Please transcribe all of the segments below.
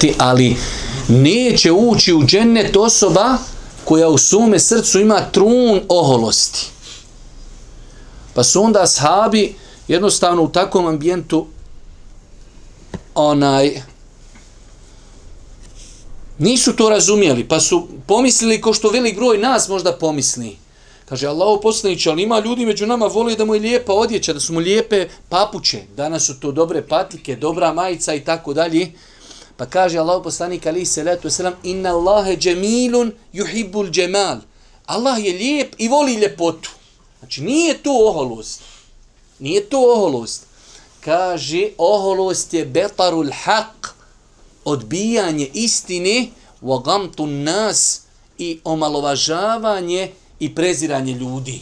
ticati, ali neće ući u džennet osoba koja u svome srcu ima trun oholosti. Pa su onda ashabi jednostavno u takvom ambijentu onaj nisu to razumjeli, pa su pomislili ko što velik broj nas možda pomisli. Kaže, Allah poslaniće, ali ima ljudi među nama voli da mu je lijepa odjeća, da su mu lijepe papuće, danas su to dobre patike, dobra majica i tako dalje. Pa kaže Allah poslanik ali se letu selam inna Allahe džemilun juhibbul džemal. Allah je lijep i voli ljepotu. Znači nije to oholost. Nije to oholost. Kaže oholost je betarul haq odbijanje istine wa gamtu nas i omalovažavanje i preziranje ljudi.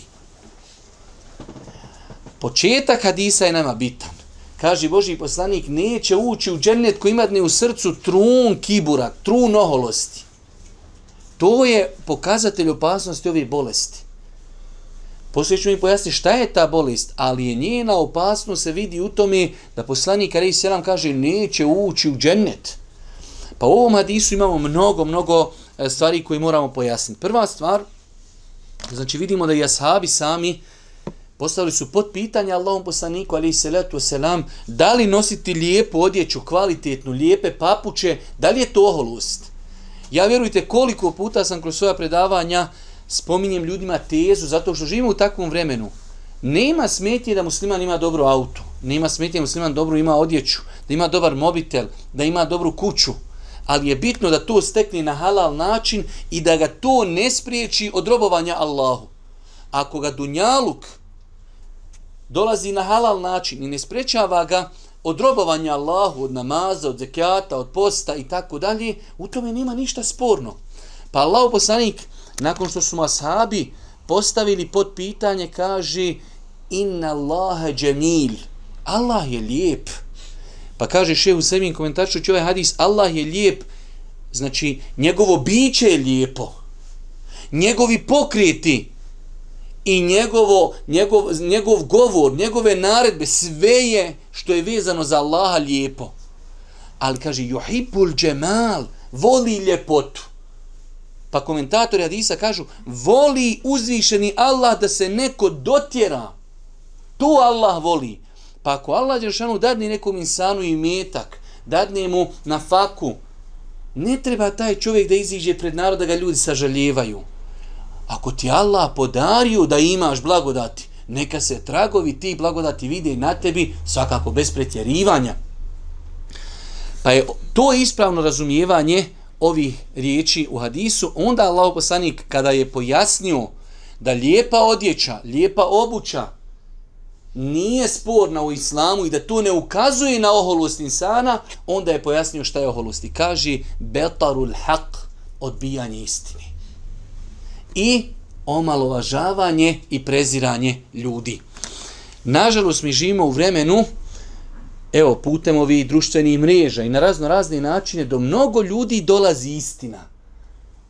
Početak hadisa je nama bitan. Kaže Boži poslanik, neće ući u džennet koji ima u srcu trun kibura, trun oholosti. To je pokazatelj opasnosti ove bolesti. Poslije ću mi pojasniti šta je ta bolest, ali je njena opasnost se vidi u tome da poslanik Ali Selam kaže neće ući u džennet. Pa u ovom hadisu imamo mnogo, mnogo e, stvari koje moramo pojasniti. Prva stvar, znači vidimo da i ashabi sami postavili su pod pitanje Allahom poslaniku, ali i salatu selam, da li nositi lijepu odjeću, kvalitetnu, lijepe papuče, da li je to oholost? Ja vjerujte koliko puta sam kroz svoja predavanja spominjem ljudima tezu, zato što živimo u takvom vremenu. Nema smetje da musliman ima dobro auto, nema smetje da musliman dobro ima odjeću, da ima dobar mobitel, da ima dobru kuću, ali je bitno da to stekne na halal način i da ga to ne spriječi od robovanja Allahu. Ako ga dunjaluk dolazi na halal način i ne sprečava ga od robovanja Allahu, od namaza, od zekijata, od posta i tako dalje, u tome nema ništa sporno. Pa Allah poslanik, nakon što su mu ashabi postavili pod pitanje, kaže Inna Allahe džemil. Allah je lijep. Pa kaže šehu Semin komentarčući ovaj hadis, Allah je lijep, znači njegovo biće je lijepo. Njegovi pokreti, i njegovo, njegov, njegov govor, njegove naredbe, sve je što je vezano za Allaha lijepo. Ali kaže, juhibul džemal, voli ljepotu. Pa komentatori Hadisa kažu, voli uzvišeni Allah da se neko dotjera. To Allah voli. Pa ako Allah Đeršanu dadne nekom insanu i metak, dadne mu na faku, ne treba taj čovjek da iziđe pred naroda da ga ljudi sažaljevaju. Ako ti Allah podario da imaš blagodati, neka se tragovi ti blagodati vide na tebi, svakako bez pretjerivanja. Pa je to ispravno razumijevanje ovih riječi u hadisu. Onda Allah poslanik kada je pojasnio da lijepa odjeća, lijepa obuća nije sporna u islamu i da to ne ukazuje na oholost insana, onda je pojasnio šta je oholost. I kaže, betarul haq, odbijanje istine i omalovažavanje i preziranje ljudi. Nažalost, mi živimo u vremenu, evo, putem ovih društvenih mreža i na razno razne načine, do mnogo ljudi dolazi istina,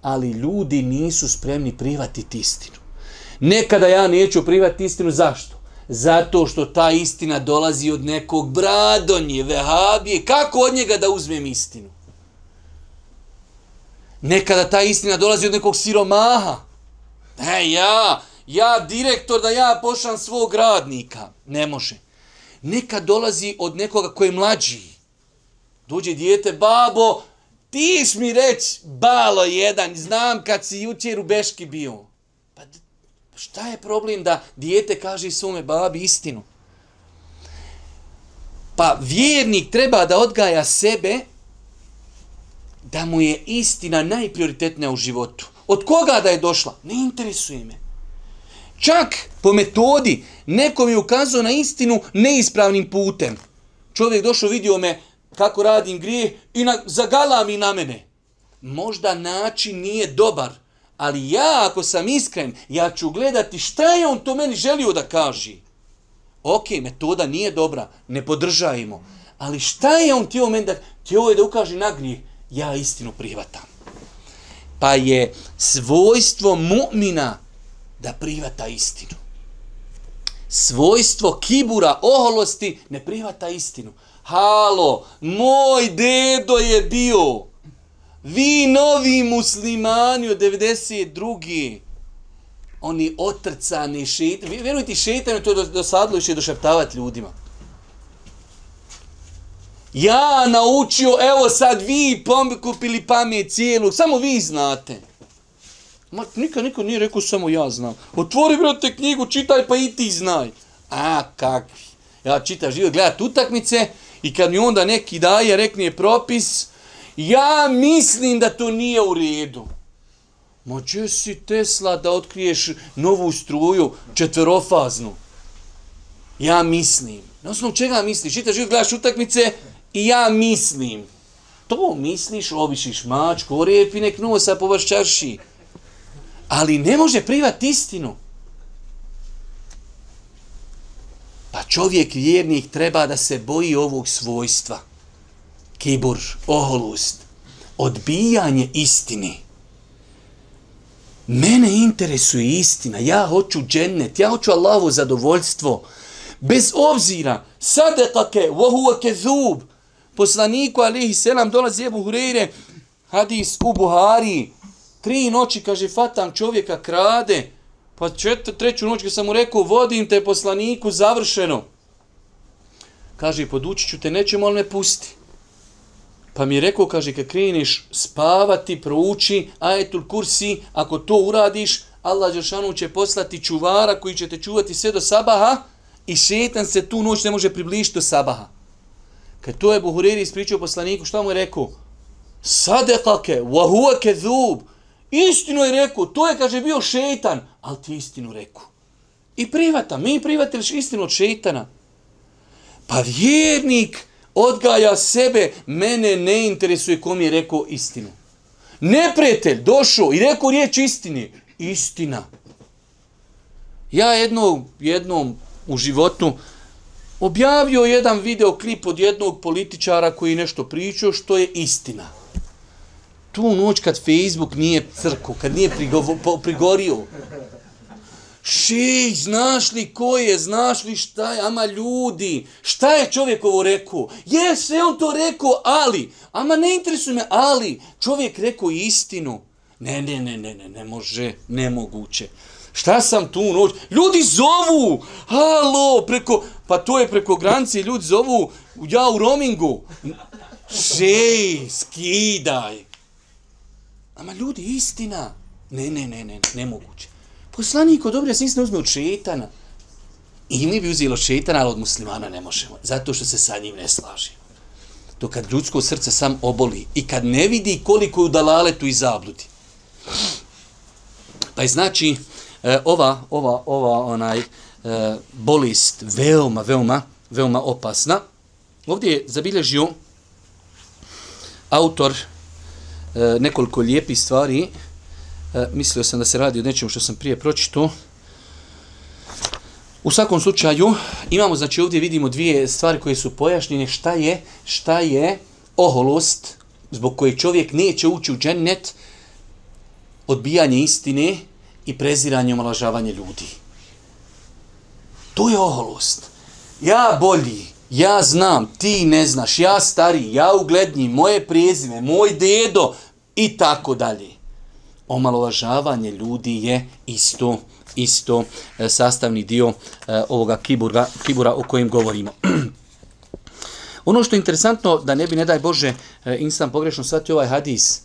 ali ljudi nisu spremni privatiti istinu. Nekada ja neću privatiti istinu, zašto? Zato što ta istina dolazi od nekog bradonje, vehabije, kako od njega da uzmem istinu? Nekada ta istina dolazi od nekog siromaha, E, ja, ja direktor da ja pošam svog radnika. Ne može. Neka dolazi od nekoga koji je mlađi. Dođe dijete, babo, ti mi reć, balo jedan, znam kad si jučer u Beški bio. Pa šta je problem da dijete kaže svome babi istinu? Pa vjernik treba da odgaja sebe da mu je istina najprioritetnija u životu. Od koga da je došla? Ne interesuje me. Čak po metodi neko mi ukazao na istinu neispravnim putem. Čovjek došao, vidio me kako radim grije i na, zagala mi na mene. Možda način nije dobar, ali ja ako sam iskren, ja ću gledati šta je on to meni želio da kaži. Ok, metoda nije dobra, ne podržajmo. Ali šta je on tijelo meni da, tijelo je da ukaže na grije? Ja istinu prihvatam pa je svojstvo mu'mina da prihvata istinu. Svojstvo kibura, oholosti, ne prihvata istinu. Halo, moj dedo je bio. Vi novi muslimani od 92. Oni otrcani šeitan. Vjerujte, šeitan je to dosadlo i došaptavati ljudima. Ja naučio, evo sad vi kupili pamet cijelu, samo vi znate. Ma, nikad niko nije rekao samo ja znam. Otvori, brate, knjigu, čitaj pa i ti znaj. A, kakvi. Ja čitam život, gledat utakmice i kad mi onda neki daje, rekne propis, ja mislim da to nije u redu. Ma, če si Tesla da otkriješ novu struju četverofaznu? Ja mislim. Na osnovu čega misliš? Čitaš život, gledaš utakmice i ja mislim. To misliš, obišiš mačku, orepi nek nosa po vaš čarši ali ne može privati istinu. Pa čovjek vjernik treba da se boji ovog svojstva. Kibur, oholust, odbijanje istine. Mene interesuje istina, ja hoću džennet, ja hoću Allahovo zadovoljstvo. Bez obzira, sadekake, vohuake zub, poslaniku alihi selam dolazi Ebu Hureyre, hadis u Buhari, Tri noći, kaže, fatam čovjeka, krade. Pa čet, treću noć, kad sam mu rekao, vodim te poslaniku, završeno. Kaže, podučit ću te, nećemo, ali me pusti. Pa mi je rekao, kaže, kad kreniš spavati, prouči, ajetul kursi, ako to uradiš, Allah Đeršanu će poslati čuvara koji će te čuvati sve do sabaha i šetan se tu noć ne može približiti do sabaha. Kad to je Buhuriri ispričao poslaniku, šta mu je rekao? Sadekake, wahuake zub. Istinu je rekao, to je, kaže, bio šeitan, ali ti istinu rekao. I privata, mi privatiliš istinu od šeitana. Pa vjernik odgaja sebe, mene ne interesuje kom je rekao istinu. Neprijatelj došao i rekao riječ istini. Istina. Ja jedno, jednom u životu objavio jedan videoklip od jednog političara koji nešto pričao što je istina tu noć kad Facebook nije crku, kad nije prigovo, prigorio. Ši, znaš li ko je, znaš li šta je, ama ljudi, šta je čovjek ovo rekao? Jes, on to rekao, ali, ama ne interesuje me, ali, čovjek rekao istinu. Ne, ne, ne, ne, ne, ne može, nemoguće. Šta sam tu noć? Ljudi zovu! Halo, preko, pa to je preko granice, ljudi zovu, ja u roamingu. Žej, skidaj. Ama ljudi, istina. Ne, ne, ne, ne, nemoguće. Poslanik od obrija istina uzme od šetana. I mi bi uzeli od šetana, ali od muslimana ne možemo. Zato što se sa njim ne slaži. To kad ljudsko srce sam oboli i kad ne vidi koliko je u dalaletu i zabludi. Pa je znači, e, ova, ova, ova, onaj, e, bolist veoma, veoma, veoma opasna. Ovdje je zabilježio autor E, nekoliko lijepih stvari. E, mislio sam da se radi o nečemu što sam prije pročito. U svakom slučaju, imamo, znači ovdje vidimo dvije stvari koje su pojašnjene. Šta je, šta je oholost zbog koje čovjek neće ući u džennet, odbijanje istine i preziranje i omalažavanje ljudi. To je oholost. Ja bolji, ja znam, ti ne znaš, ja stari, ja uglednji, moje prijezime, moj dedo i tako dalje. Omalovažavanje ljudi je isto isto e, sastavni dio e, ovoga kiburga, kibura o kojem govorimo. ono što je interesantno, da ne bi, ne daj Bože, e, insan pogrešno shvatio ovaj hadis,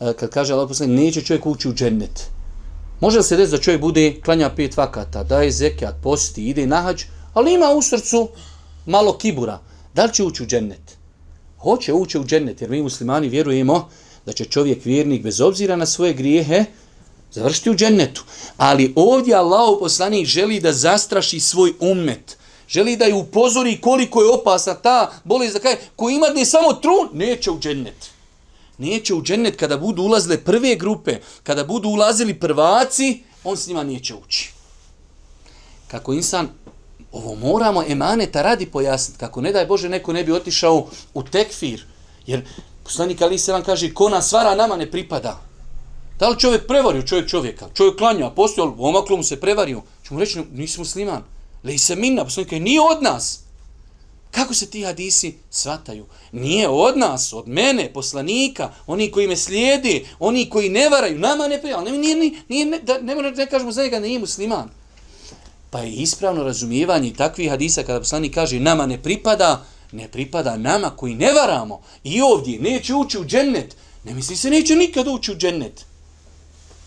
e, kad kaže Allah poslani, neće čovjek ući u džennet. Može se desiti da čovjek bude klanja pet vakata, daje zekijat, posti, ide na hađ, ali ima u srcu malo kibura. Da li će ući u džennet? Hoće ući u džennet, jer mi muslimani vjerujemo da će čovjek vjernik bez obzira na svoje grijehe završiti u džennetu. Ali ovdje Allah poslanik želi da zastraši svoj umet. Želi da ju upozori koliko je opasna ta bolest za kaže, ko ima ne samo trun, neće u džennet. Neće u džennet kada budu ulazile prve grupe, kada budu ulazili prvaci, on s njima neće ući. Kako insan ovo moramo emaneta radi pojasniti, kako ne daj Bože neko ne bi otišao u tekfir, jer poslanik Ali se vam kaže, ko nas svara, nama ne pripada. Da li čovjek prevario čovjek čovjeka? Čovjek klanja, a ali omaklo mu se prevario. Ču mu reći, nisi musliman. Le i se minna, poslanik kaže, nije od nas. Kako se ti hadisi svataju? Nije od nas, od mene, poslanika, oni koji me slijedi, oni koji ne varaju, nama ne prijavljaju. Nije, nije, nije, ne, da, ne, ne, ne kažemo za njega, nije musliman. Pa je ispravno razumijevanje takvih hadisa kada poslanik kaže nama ne pripada, ne pripada nama koji ne varamo. I ovdje neće ući u džennet. Ne misli se neće nikad ući u džennet.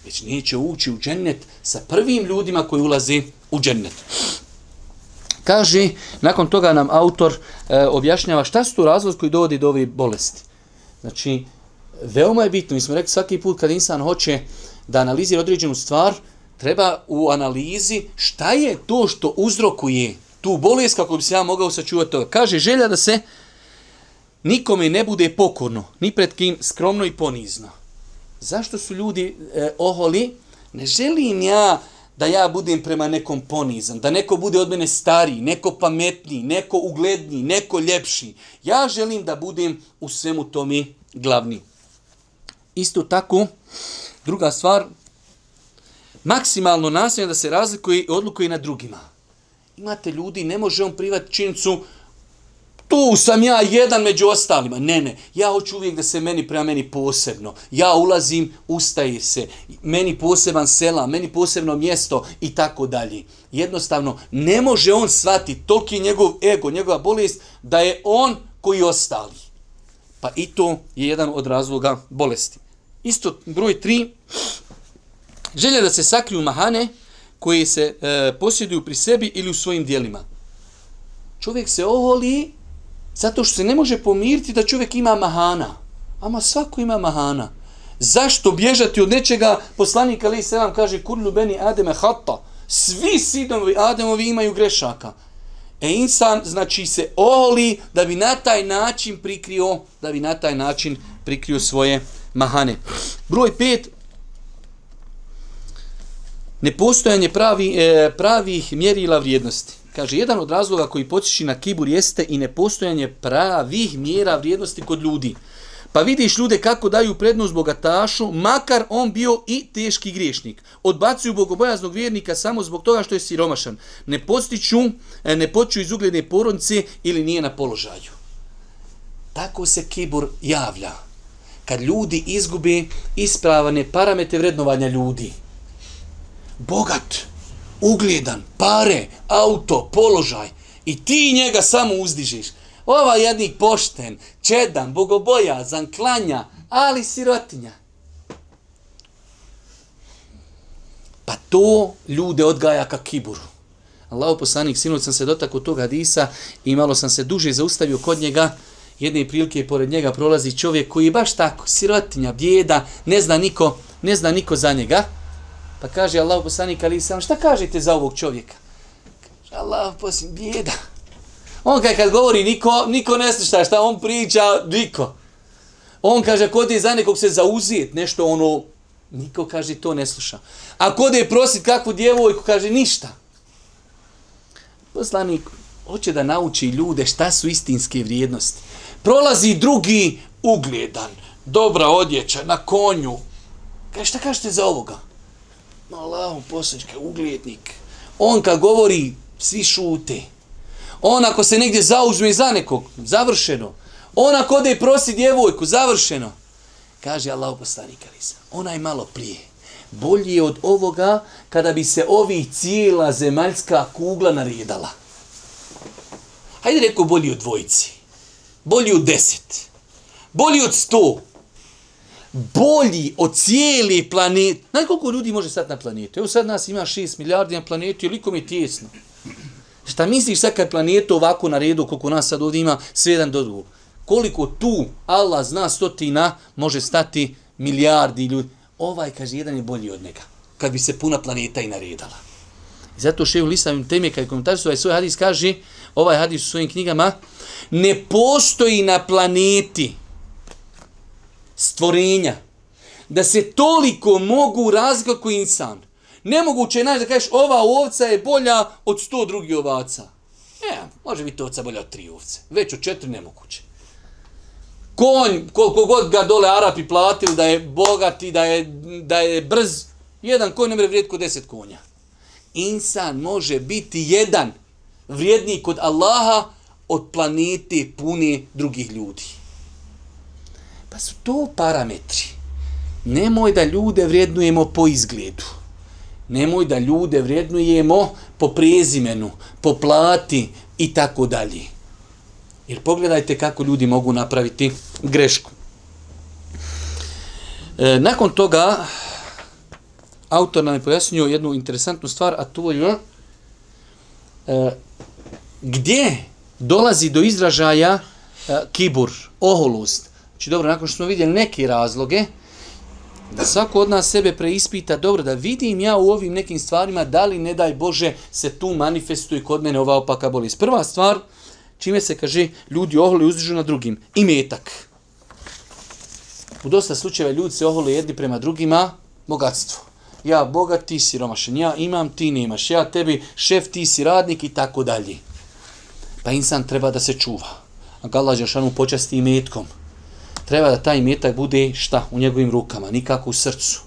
Već neće ući u džennet sa prvim ljudima koji ulaze u džennet. Kaže, nakon toga nam autor e, objašnjava šta su tu razlozi koji dovodi do ove bolesti. Znači, veoma je bitno, mi smo rekli svaki put kad insan hoće da analizira određenu stvar, treba u analizi šta je to što uzrokuje tu bolest kako bi se ja mogao sačuvati toga. Kaže, želja da se nikome ne bude pokorno, ni pred kim skromno i ponizno. Zašto su ljudi e, oholi? Ne želim ja da ja budem prema nekom ponizan, da neko bude od mene stariji, neko pametniji, neko ugledniji, neko ljepši. Ja želim da budem u svemu tome glavni. Isto tako, druga stvar, maksimalno nastavljanje da se razlikuje i odlukuje na drugima. Imate ljudi, ne može on privati činjenicu, tu sam ja jedan među ostalima. Ne, ne, ja hoću uvijek da se meni prema meni posebno. Ja ulazim, ustaje se, meni poseban sela, meni posebno mjesto i tako dalje. Jednostavno, ne može on svati toliki njegov ego, njegova bolest, da je on koji ostali. Pa i to je jedan od razloga bolesti. Isto broj tri, želja da se sakriju mahane koje se e, posjeduju pri sebi ili u svojim dijelima. Čovjek se oholi Zato što se ne može pomiriti da čovjek ima mahana. Ama svako ima mahana. Zašto bježati od nečega? Poslanik Ali se vam kaže kullu beni ademe hatta. Svi sidovi Ademovi imaju grešaka. E insan znači se oli da bi na taj način prikrio da bi na taj način prikrio svoje mahane. Broj pet nepostojanje pravi, e, pravih mjerila vrijednosti. Kaže, jedan od razloga koji potiči na kibur jeste i nepostojanje pravih mjera vrijednosti kod ljudi. Pa vidiš ljude kako daju prednost bogatašu, makar on bio i teški griješnik. Odbacuju bogobojaznog vjernika samo zbog toga što je siromašan. Ne postiću, e, ne poču iz ugledne porodnice ili nije na položaju. Tako se kibur javlja. Kad ljudi izgube ispravane parametre vrednovanja ljudi. Bogat ugledan, pare, auto, položaj i ti njega samo uzdižiš. Ova jednik pošten, čedan, bogobojazan, klanja, ali sirotinja. Pa to ljude odgaja ka kiburu. Allaho poslanik, sinoć sam se dotakao tog hadisa i malo sam se duže zaustavio kod njega. Jedne prilike pored njega prolazi čovjek koji je baš tako, sirotinja, bjeda, ne zna niko, ne zna niko za njega. Pa kaže Allah poslanik ali sam šta kažete za ovog čovjeka? Kaže Allah poslanik bijeda. On kaže kad govori niko, niko ne sluša šta on priča, niko. On kaže kod je za nekog se zauzijet, nešto ono, niko kaže to ne sluša. A kod je prosit kakvu djevojku, kaže ništa. Poslanik hoće da nauči ljude šta su istinske vrijednosti. Prolazi drugi ugledan, dobra odjeća, na konju. Kaže, šta kažete za ovoga? Allahu poslaničke, ugljednik. On kad govori, svi šute. On ako se negdje zauzme za nekog, završeno. On ako ode prosi djevojku, završeno. Kaže Allah poslanik Alisa, onaj malo prije. Bolji je od ovoga kada bi se ovi cijela zemaljska kugla naredala. Hajde reko bolji od dvojici. Bolji od deset. Bolji od sto bolji od cijele planete. Znaš koliko ljudi može stati na planetu? Evo sad nas ima 6 milijardi na planetu, liko mi je tjesno. Šta misliš sad kad planetu ovako na redu, koliko nas sad ovdje ima, sve jedan do drugog? Koliko tu, Allah zna stotina, može stati milijardi ljudi? Ovaj, kaže, jedan je bolji od njega. Kad bi se puna planeta i naredala. I zato šeju Lisavim teme, kad je komentar ovaj svoj hadis, kaže, ovaj hadis u svojim knjigama, ne postoji na planeti, stvorenja, da se toliko mogu razlikovati koji insan. Nemoguće je naći da kažeš ova ovca je bolja od sto drugih ovaca. Ne, može biti ovca bolja od tri ovce. Već od četiri nemoguće. Konj, koliko god ga dole Arapi platili da je bogati, da je, da je brz, jedan konj ne mre vrijedko deset konja. Insan može biti jedan vrijedniji kod Allaha od planete puni drugih ljudi. Pa su to parametri. Nemoj da ljude vrijednujemo po izgledu. Nemoj da ljude vrijednujemo po prezimenu, po plati i tako dalje. Jer pogledajte kako ljudi mogu napraviti grešku. E, nakon toga, autor nam je pojasnio jednu interesantnu stvar, a to je e, gdje dolazi do izražaja e, kibur, oholost. Znači, dobro, nakon što smo vidjeli neke razloge, da svako od nas sebe preispita, dobro, da vidim ja u ovim nekim stvarima, da li, ne daj Bože, se tu manifestuje kod mene ova opaka bolest. Prva stvar, čime se kaže, ljudi oholi uzdižu na drugim, i metak. U dosta slučajeva ljudi se oholi jedni prema drugima, bogatstvo. Ja bogat, ti si romašen, ja imam, ti nemaš, ja tebi šef, ti si radnik i tako dalje. Pa insan treba da se čuva. A Allah Đeršanu počasti i metkom. Treba da taj metak bude šta u njegovim rukama, nikako u srcu.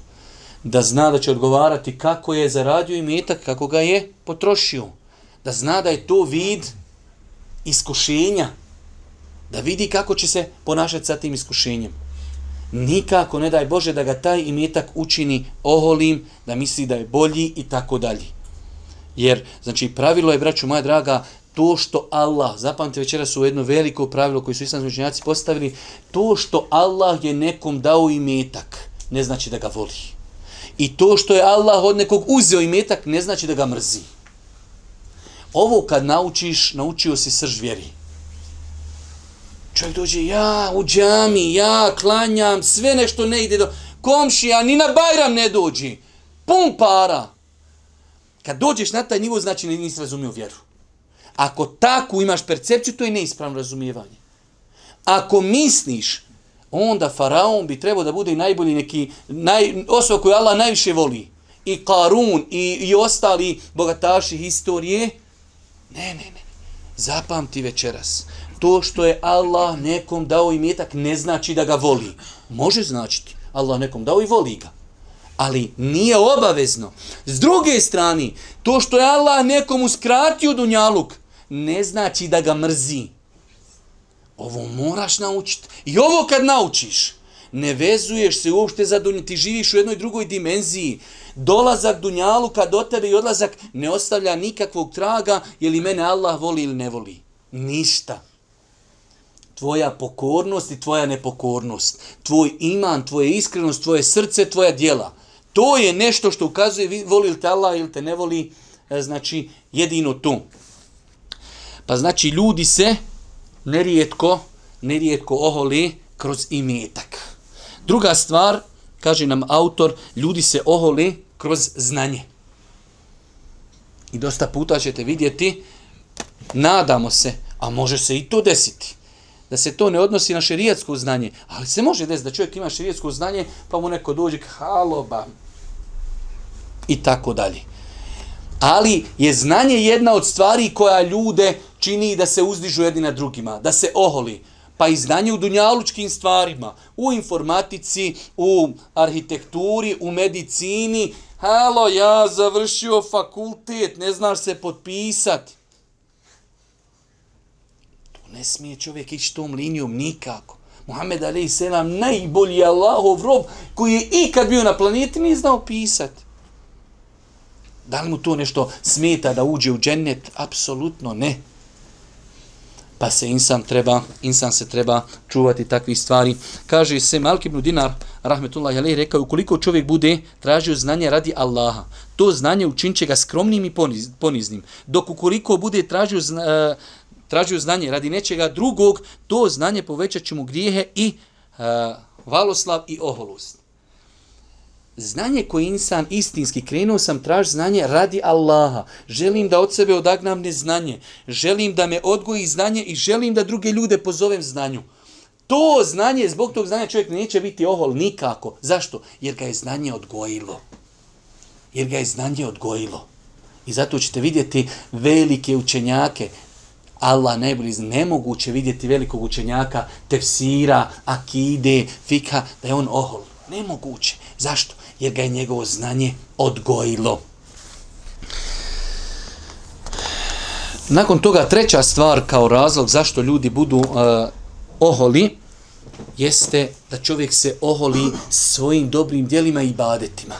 Da zna da će odgovarati kako je zaradio i metak, kako ga je potrošio. Da zna da je to vid iskušenja. Da vidi kako će se ponašati sa tim iskušenjem. Nikako ne daj Bože da ga taj imetak učini oholim, da misli da je bolji i tako dalje. Jer, znači, pravilo je, braću moja draga, to što Allah, zapamte večera su jedno veliko pravilo koje su islamski učenjaci postavili, to što Allah je nekom dao imetak, ne znači da ga voli. I to što je Allah od nekog uzeo imetak, ne znači da ga mrzi. Ovo kad naučiš, naučio si srž vjeri. Čovjek dođe, ja u džami, ja klanjam, sve nešto ne ide do komšija, ni na Bajram ne dođi. Pun para. Kad dođeš na taj nivo, znači nisi razumio vjeru. Ako tako imaš percepciju, to je neispravno razumijevanje. Ako misliš, onda faraon bi trebao da bude i najbolji neki, naj, osoba koju Allah najviše voli. I Karun, i, i ostali bogataši historije. Ne, ne, ne. Zapamti večeras. To što je Allah nekom dao imetak ne znači da ga voli. Može značiti. Allah nekom dao i voli ga. Ali nije obavezno. S druge strane, to što je Allah nekom uskratio dunjaluk, ne znači da ga mrzi. Ovo moraš naučiti. I ovo kad naučiš, ne vezuješ se uopšte za dunje, ti živiš u jednoj drugoj dimenziji. Dolazak dunjaluka do tebe i odlazak ne ostavlja nikakvog traga, je li mene Allah voli ili ne voli. Ništa. Tvoja pokornost i tvoja nepokornost. Tvoj iman, tvoja iskrenost, tvoje srce, tvoja dijela. To je nešto što ukazuje voli li te Allah ili te ne voli, e, znači jedino to. Pa znači ljudi se nerijetko, nerijetko oholi kroz imetak. Druga stvar, kaže nam autor, ljudi se oholi kroz znanje. I dosta puta ćete vidjeti, nadamo se, a može se i to desiti, da se to ne odnosi na šerijatsko znanje, ali se može desiti da čovjek ima šerijatsko znanje, pa mu neko dođe k haloba i tako dalje. Ali je znanje jedna od stvari koja ljude čini da se uzdižu jedni na drugima, da se oholi. Pa i znanje u dunjalučkim stvarima, u informatici, u arhitekturi, u medicini. Halo, ja završio fakultet, ne znaš se potpisati. To ne smije čovjek ići tom linijom nikako. Muhammed Ali Selam, najbolji Allahov rob koji je ikad bio na planeti, nije znao pisati. Da li mu to nešto smeta da uđe u džennet? Apsolutno ne. Pa se insan treba, insan se treba čuvati takvih stvari. Kaže se Malik ibn Dinar, rahmetullahi alejhi, rekao ukoliko čovjek bude tražio znanje radi Allaha, to znanje učinče ga skromnim i poniznim. Dok ukoliko bude tražio, zna, e, tražio znanje radi nečega drugog, to znanje povećaće mu grijehe i e, uh, valoslav i oholost znanje koje insan istinski krenuo sam traž znanje radi Allaha. Želim da od sebe odagnam neznanje. Želim da me odgoji znanje i želim da druge ljude pozovem znanju. To znanje, zbog tog znanja čovjek neće biti ohol nikako. Zašto? Jer ga je znanje odgojilo. Jer ga je znanje odgojilo. I zato ćete vidjeti velike učenjake, Allah najbolji zna, nemoguće vidjeti velikog učenjaka, tefsira, akide, fika, da je on ohol. Nemoguće. Zašto? Jer ga je njegovo znanje odgojilo. nakon toga treća stvar kao razlog zašto ljudi budu uh, oholi jeste da čovjek se oholi svojim dobrim dijelima i badetima.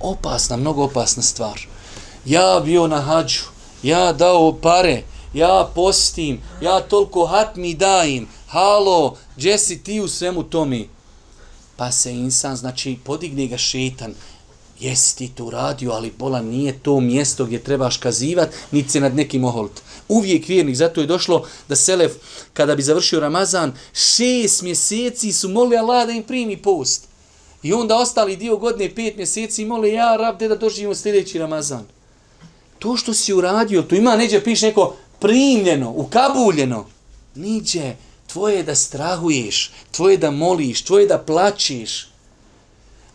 Opasna, mnogo opasna stvar. Ja bio na hađu, ja dao pare, ja postim, ja toliko hatmi dajem, halo, gdje si ti u svemu tomi? Pa se insan, znači, podigne ga šetan, jesi ti to uradio, ali bola nije to mjesto gdje trebaš kazivat, niti se nad nekim oholt. Uvijek vjernik, zato je došlo da Selef, kada bi završio Ramazan, šest mjeseci su molili Allah da im primi post. I onda ostali dio godine, pet mjeseci, moli ja, rab, da doživimo sljedeći Ramazan. To što si uradio, tu ima neđe piše neko primljeno, ukabuljeno. Niđe, tvoje da strahuješ, tvoje da moliš, tvoje da plačiš.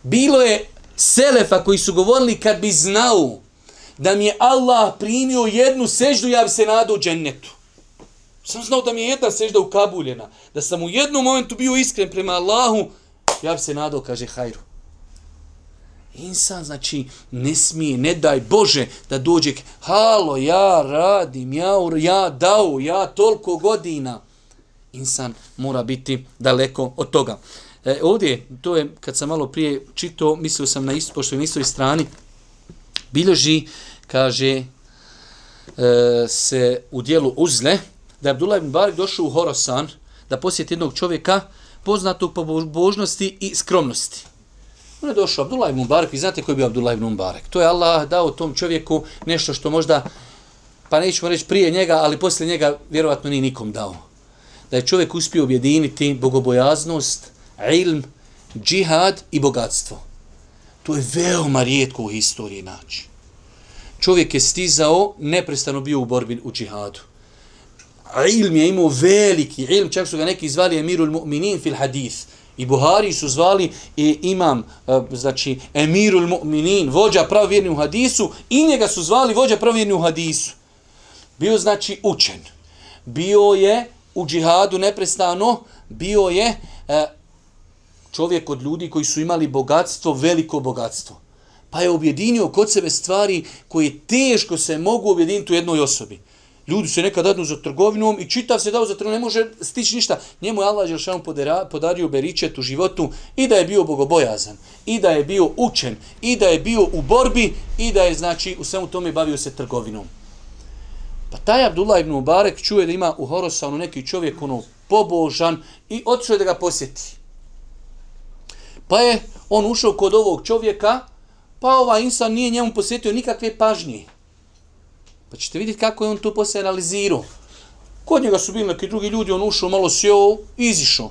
Bilo je Selefa koji su govorili kad bi znao da mi je Allah primio jednu seždu, ja bi se nadao džennetu. Sam znao da mi je jedna sežda ukabuljena. Da sam u jednom momentu bio iskren prema Allahu, ja bi se nadao, kaže hajru. Insan, znači, ne smije, ne daj Bože da dođe, halo, ja radim, ja, ja dao, ja toliko godina. Insan mora biti daleko od toga. E, ovdje, to je, kad sam malo prije čitao, mislio sam na isto, pošto je na istoj strani, bilježi, kaže, e, se u dijelu uzle, da je Abdullah ibn Barik došao u Horosan, da posjeti jednog čovjeka, poznatog po božnosti i skromnosti. On je došao, Abdullah ibn Barik, vi znate koji je bio Abdullah ibn Barik. To je Allah dao tom čovjeku nešto što možda, pa nećemo reći prije njega, ali poslije njega vjerovatno ni nikom dao. Da je čovjek uspio objediniti bogobojaznost, ilm, džihad i bogatstvo. To je veoma rijetko u historiji naći. Čovjek je stizao, neprestano bio u borbi u džihadu. A ilm je imao veliki ilm, čak su ga neki zvali emirul mu'minin fil hadith. I Buhari su zvali i imam, e, znači, emirul mu'minin, vođa pravvjerni u hadisu, i njega su zvali vođa pravvjerni u hadisu. Bio, znači, učen. Bio je u džihadu neprestano, bio je e, čovjek od ljudi koji su imali bogatstvo, veliko bogatstvo. Pa je objedinio kod sebe stvari koje teško se mogu objediniti u jednoj osobi. Ljudi se nekad dadnu za trgovinom i čitav se dao za trgovinom, ne može stići ništa. Njemu je Allah Želšanu podario beričet u životu i da je bio bogobojazan, i da je bio učen, i da je bio u borbi, i da je znači u svemu tome bavio se trgovinom. Pa taj Abdullah ibn Mubarek čuje da ima u Horosanu neki čovjek ono pobožan i otišao da ga posjeti. Pa je on ušao kod ovog čovjeka, pa ovaj insan nije njemu posjetio nikakve pažnje. Pa ćete vidjeti kako je on to poslije analizirao. Kod njega su bili neki drugi ljudi, on ušao, malo sjeo, izišao.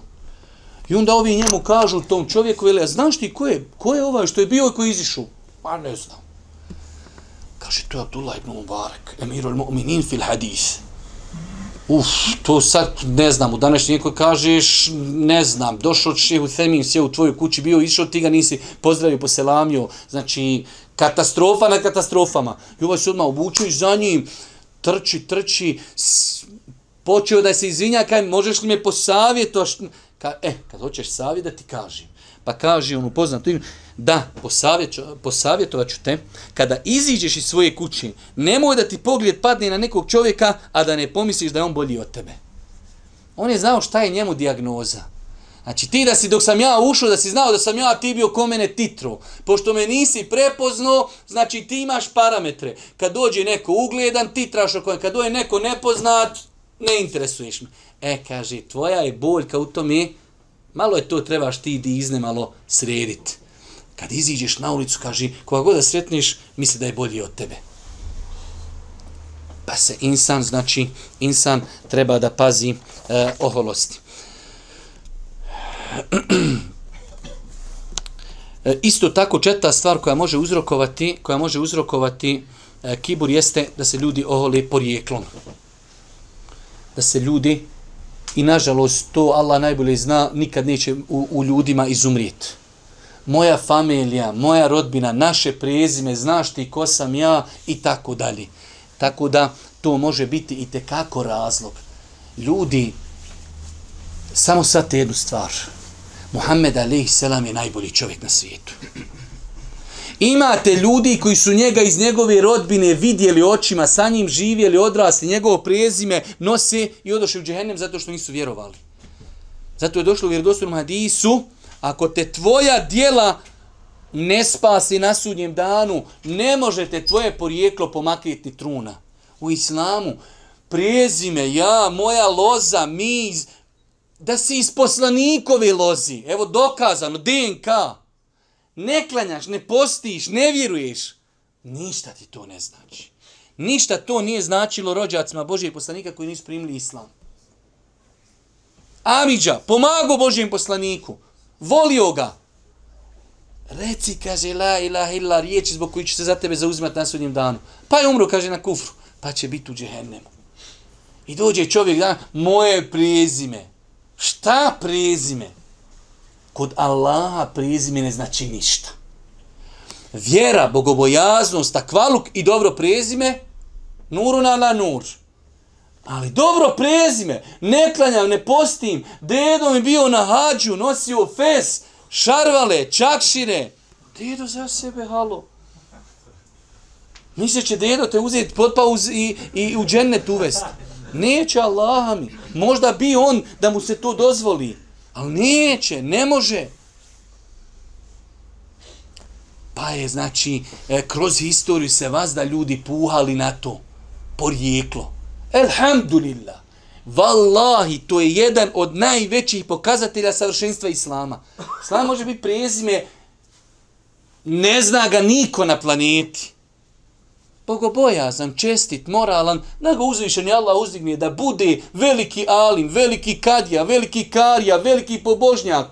I onda ovi njemu kažu tom čovjeku, veli, a znaš ti ko je, ko je ovaj što je bio i ko je izišao? Pa ne znam. Kaže, to je Abdullah ibn Mubarak, emirul mu'minin fil hadis. Uf, to sad ne znam, u današnji neko kažeš, ne znam, došao šehu Themin, sjeo u tvojoj kući, bio išao, ti ga nisi pozdravio, poselamio, znači, katastrofa na katastrofama. I ovaj se odmah obučio za njim, trči, trči, počeo da se izvinja, kaj možeš li me posavjetoš? Ka, e, kad hoćeš savjet da ti kažem. Pa kaže on upoznat ime, da, posavjetovat ću te, kada iziđeš iz svoje kuće, nemoj da ti pogled padne na nekog čovjeka, a da ne pomisliš da je on bolji od tebe. On je znao šta je njemu diagnoza. Znači ti da si dok sam ja ušao, da si znao da sam ja ti bio ko mene titro. Pošto me nisi prepoznao, znači ti imaš parametre. Kad dođe neko ugledan, ti traš o kojem. Kad dođe neko nepoznat, ne interesuješ me. E, kaže, tvoja je boljka u tome, malo je to trebaš ti di izne malo srediti. Kad iziđeš na ulicu, kaže, koga god da sretniš, misli da je bolji od tebe. Pa se insan, znači, insan treba da pazi e, oholosti. E, isto tako četa stvar koja može uzrokovati, koja može uzrokovati e, kibur jeste da se ljudi ohole porijeklom. Da se ljudi i nažalost to Allah najbolje zna nikad neće u, u ljudima izumrijeti. Moja familija, moja rodbina, naše prezime, znaš ti ko sam ja i tako dalje. Tako da to može biti i tekako razlog. Ljudi, samo sad jednu stvar. Muhammed a.s. je najbolji čovjek na svijetu. Imate ljudi koji su njega iz njegove rodbine vidjeli očima, sa njim živjeli, odrasli, njegovo prezime nose i odošli u džehennem zato što nisu vjerovali. Zato je došlo u vjerodostojnom hadisu, ako te tvoja dijela ne spasi na sudnjem danu, ne možete tvoje porijeklo pomakriti truna. U islamu, prezime, ja, moja loza, mi, da si iz poslanikove lozi, evo dokazano, DNK, ne klanjaš, ne postiš, ne vjeruješ, ništa ti to ne znači. Ništa to nije značilo rođacima Božijeg poslanika koji nisu primili islam. Amidža, pomagao Božijem poslaniku, volio ga. Reci, kaže, la ilaha illa, riječi zbog koji će se za tebe zauzimati na sudnjem danu. Pa je umro, kaže, na kufru, pa će biti u džehennemu. I dođe čovjek, da, moje prijezime. Šta prijezime? Kod Allaha prijezime ne znači ništa. Vjera, bogobojaznost, takvaluk i dobro prijezime, nuru na la nur. Ali dobro prezime, ne klanjam, ne postim, dedo mi bio na hađu, nosio fes, šarvale, čakšire. Dedo za sebe, halo. Misle će dedo te uzeti potpao i, i u džennet uvesti. Neće Allah mi. Možda bi on da mu se to dozvoli. Ali neće, ne može. Pa je, znači, e, kroz historiju se vas da ljudi puhali na to. Porijeklo. Elhamdulillah. Wallahi, to je jedan od najvećih pokazatelja savršenstva Islama. Islam može biti prezime, ne zna ga niko na planeti. Bogobojazan, čestit, moralan, da ga uzvišen Allah uzdigne da bude veliki alim, veliki kadija, veliki karija, veliki pobožnjak.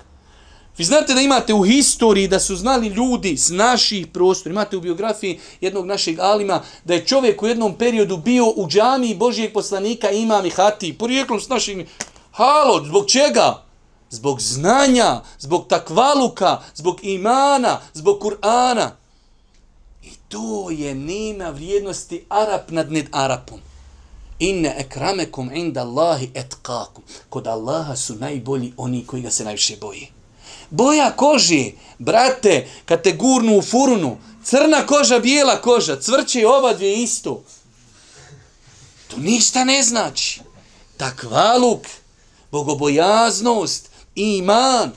Vi znate da imate u historiji da su znali ljudi s naših prostora, imate u biografiji jednog našeg alima, da je čovjek u jednom periodu bio u džamiji Božijeg poslanika imam i hati, porijeklom s našim, halo, zbog čega? Zbog znanja, zbog takvaluka, zbog imana, zbog Kur'ana. To je nema vrijednosti Arap nad ned Arapom. Inne ekramekum inda Allahi etkakum. Kod Allaha su najbolji oni koji ga se najviše boji. Boja koži, brate, kad te gurnu u furunu, crna koža, bijela koža, cvrće oba dvije isto. To ništa ne znači. Takvaluk, bogobojaznost, iman,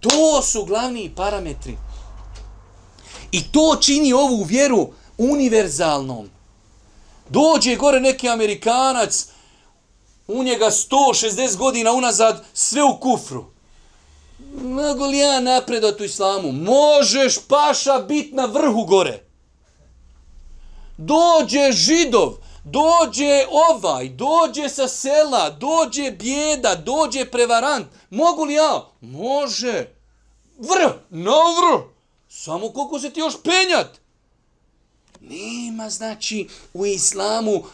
to su glavni parametri. I to čini ovu vjeru univerzalnom. Dođe gore neki Amerikanac, u njega 160 godina unazad, sve u kufru. Mogu li ja napredat u islamu? Možeš, paša, bit na vrhu gore. Dođe židov, dođe ovaj, dođe sa sela, dođe bjeda, dođe prevarant. Mogu li ja? Može. Vr, na vrh. Samo koliko se ti još penjat. Nema, znači, u islamu uh,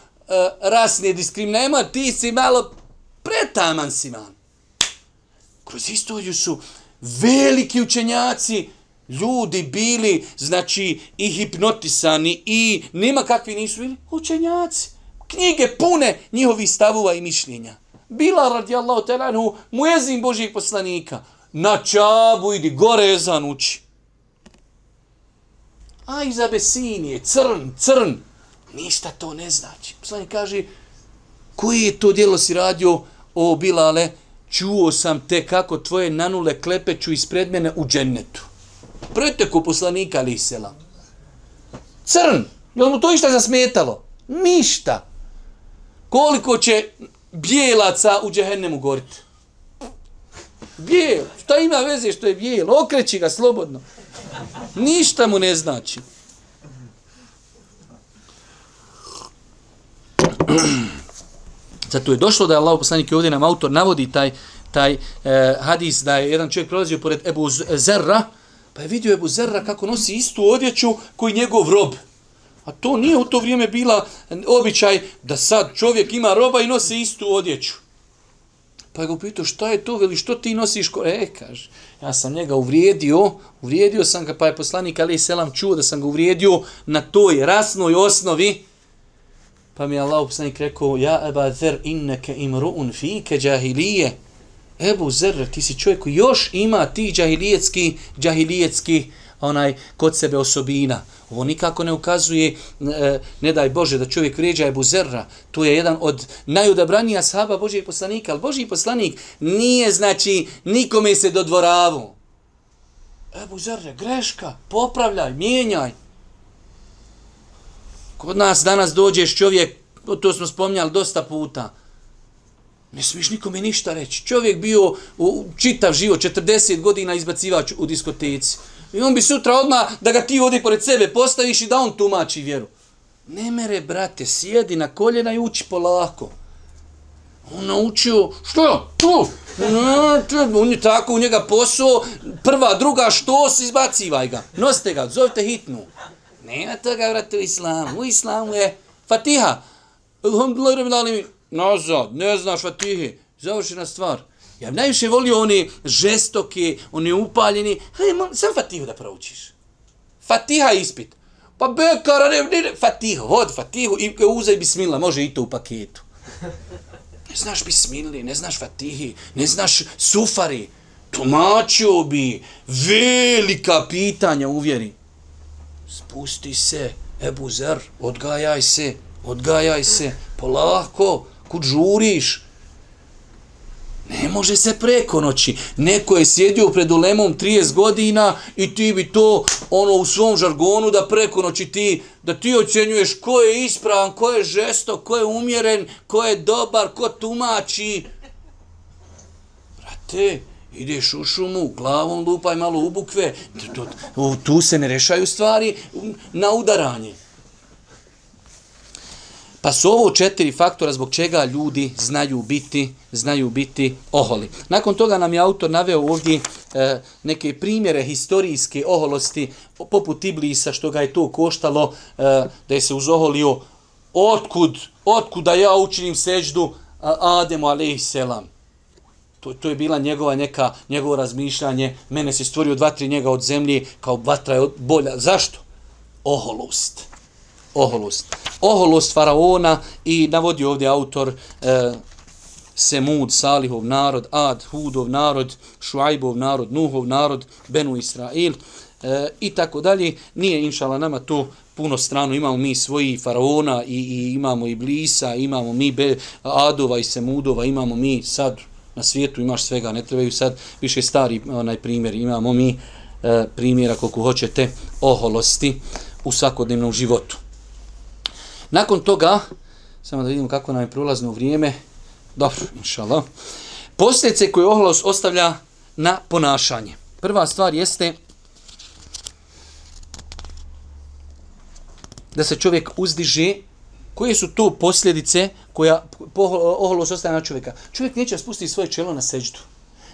rasne diskriminacije. Nema, ti si malo pretaman si man kroz istoriju su veliki učenjaci, ljudi bili, znači, i hipnotisani, i nema kakvi nisu bili, učenjaci. Knjige pune njihovih stavova i mišljenja. Bila radijallahu telanu, muezin Božijeg poslanika. Na čabu idi, gore je uči. A iz Abesinije, crn, crn. Ništa to ne znači. Poslanik kaže, koji je to djelo si radio o Bilale? čuo sam te kako tvoje nanule klepeću ispred mene u džennetu. Preteku poslanika ali sela. Crn, je mu to išta zasmetalo? Ništa. Koliko će bijelaca u džehennemu goriti? Bijel, šta ima veze što je bijel? Okreći ga slobodno. Ništa mu ne znači. Zato je došlo da je Allah poslanik ovdje nam autor navodi taj taj eh, hadis da je jedan čovjek prolazio pored Ebu e, Zerra, pa je vidio Ebu Zerra kako nosi istu odjeću koji njegov rob. A to nije u to vrijeme bila običaj da sad čovjek ima roba i nosi istu odjeću. Pa je ga upitao šta je to, veli što ti nosiš? Ko? E, kaže, ja sam njega uvrijedio, uvrijedio sam ga, pa je poslanik Ali Selam čuo da sam ga uvrijedio na toj rasnoj osnovi, Pa mi je Allah poslanik rekao, ja eba zer inneke imruun fike džahilije. Ebu Zer, ti si čovjek koji još ima ti džahilijetski, džahilijetski onaj kod sebe osobina. Ovo nikako ne ukazuje, e, ne daj Bože, da čovjek vrijeđa Ebu Zerra. To je jedan od najudabranija sahaba Božijeg poslanika. Ali Božiji poslanik nije, znači, nikome se dodvoravu. Ebu Zerre, greška, popravljaj, mijenjaj. Kod nas danas dođeš čovjek, to smo spomnjali dosta puta, ne smiješ nikome ništa reći. Čovjek bio u čitav život, 40 godina izbacivač u diskoteci. I on bi sutra odmah da ga ti ovdje pored sebe postaviš i da on tumači vjeru. Ne mere, brate, sjedi na koljena i uči polako. On naučio, što? Tu! On je tako u njega posao, prva, druga, što se izbacivaj ga. Noste ga, zovite hitnu. Nema toga, brate, u islamu. U islamu je fatiha. Alhamdulillah, rabbi alamin. Nazad, ne znaš fatihe. Završena stvar. Ja bi najviše volio one žestoke, one upaljeni. Hajde, sam fatihu da proučiš. Fatiha ispit. Pa bekara, ne, ne, ne, fatihu, hod fatihu i uzaj bismillah, može i to u paketu. Ne znaš bismili, ne znaš fatihi, ne znaš sufari. Tumačio bi velika pitanja u vjeri. Spusti se, Ebu Zer, odgajaj se, odgajaj se, polako, kud žuriš, Ne može se preko noći. Neko je sjedio pred ulemom 30 godina i ti bi to ono u svom žargonu da preko noći ti, da ti ocjenjuješ ko je ispravan, ko je žesto, ko je umjeren, ko je dobar, ko tumači. Brate, ideš u šumu, glavom lupaj malo u bukve, tu se ne rešaju stvari na udaranje. Pa su ovo četiri faktora zbog čega ljudi znaju biti znaju biti oholi. Nakon toga nam je autor naveo ovdje e, neke primjere historijske oholosti poput Iblisa što ga je to koštalo e, da je se uzoholio otkud, otkud da ja učinim seđdu Ademu alejselam. To, to je bila njegova neka njegovo razmišljanje. Mene se stvorio dva, tri njega od zemlje kao vatra je bolja. Zašto? Oholost oholost. Oholost faraona i navodi ovdje autor e, Semud, Salihov narod, Ad, Hudov narod, Šuajbov narod, Nuhov narod, Benu Israil e, i tako dalje. Nije inšala nama to puno strano, imamo mi svoji faraona i, i imamo i Blisa, imamo mi Be, Adova i Semudova, imamo mi sad na svijetu imaš svega, ne trebaju sad više stari onaj primjer, imamo mi e, primjera koliko hoćete oholosti u svakodnevnom životu. Nakon toga, samo da vidimo kako nam je prolazno vrijeme, dobro, inšala, posljedice koje oholost ostavlja na ponašanje. Prva stvar jeste da se čovjek uzdiže, koje su to posljedice koja oholost ostavlja na čovjeka. Čovjek neće spustiti svoje čelo na seđdu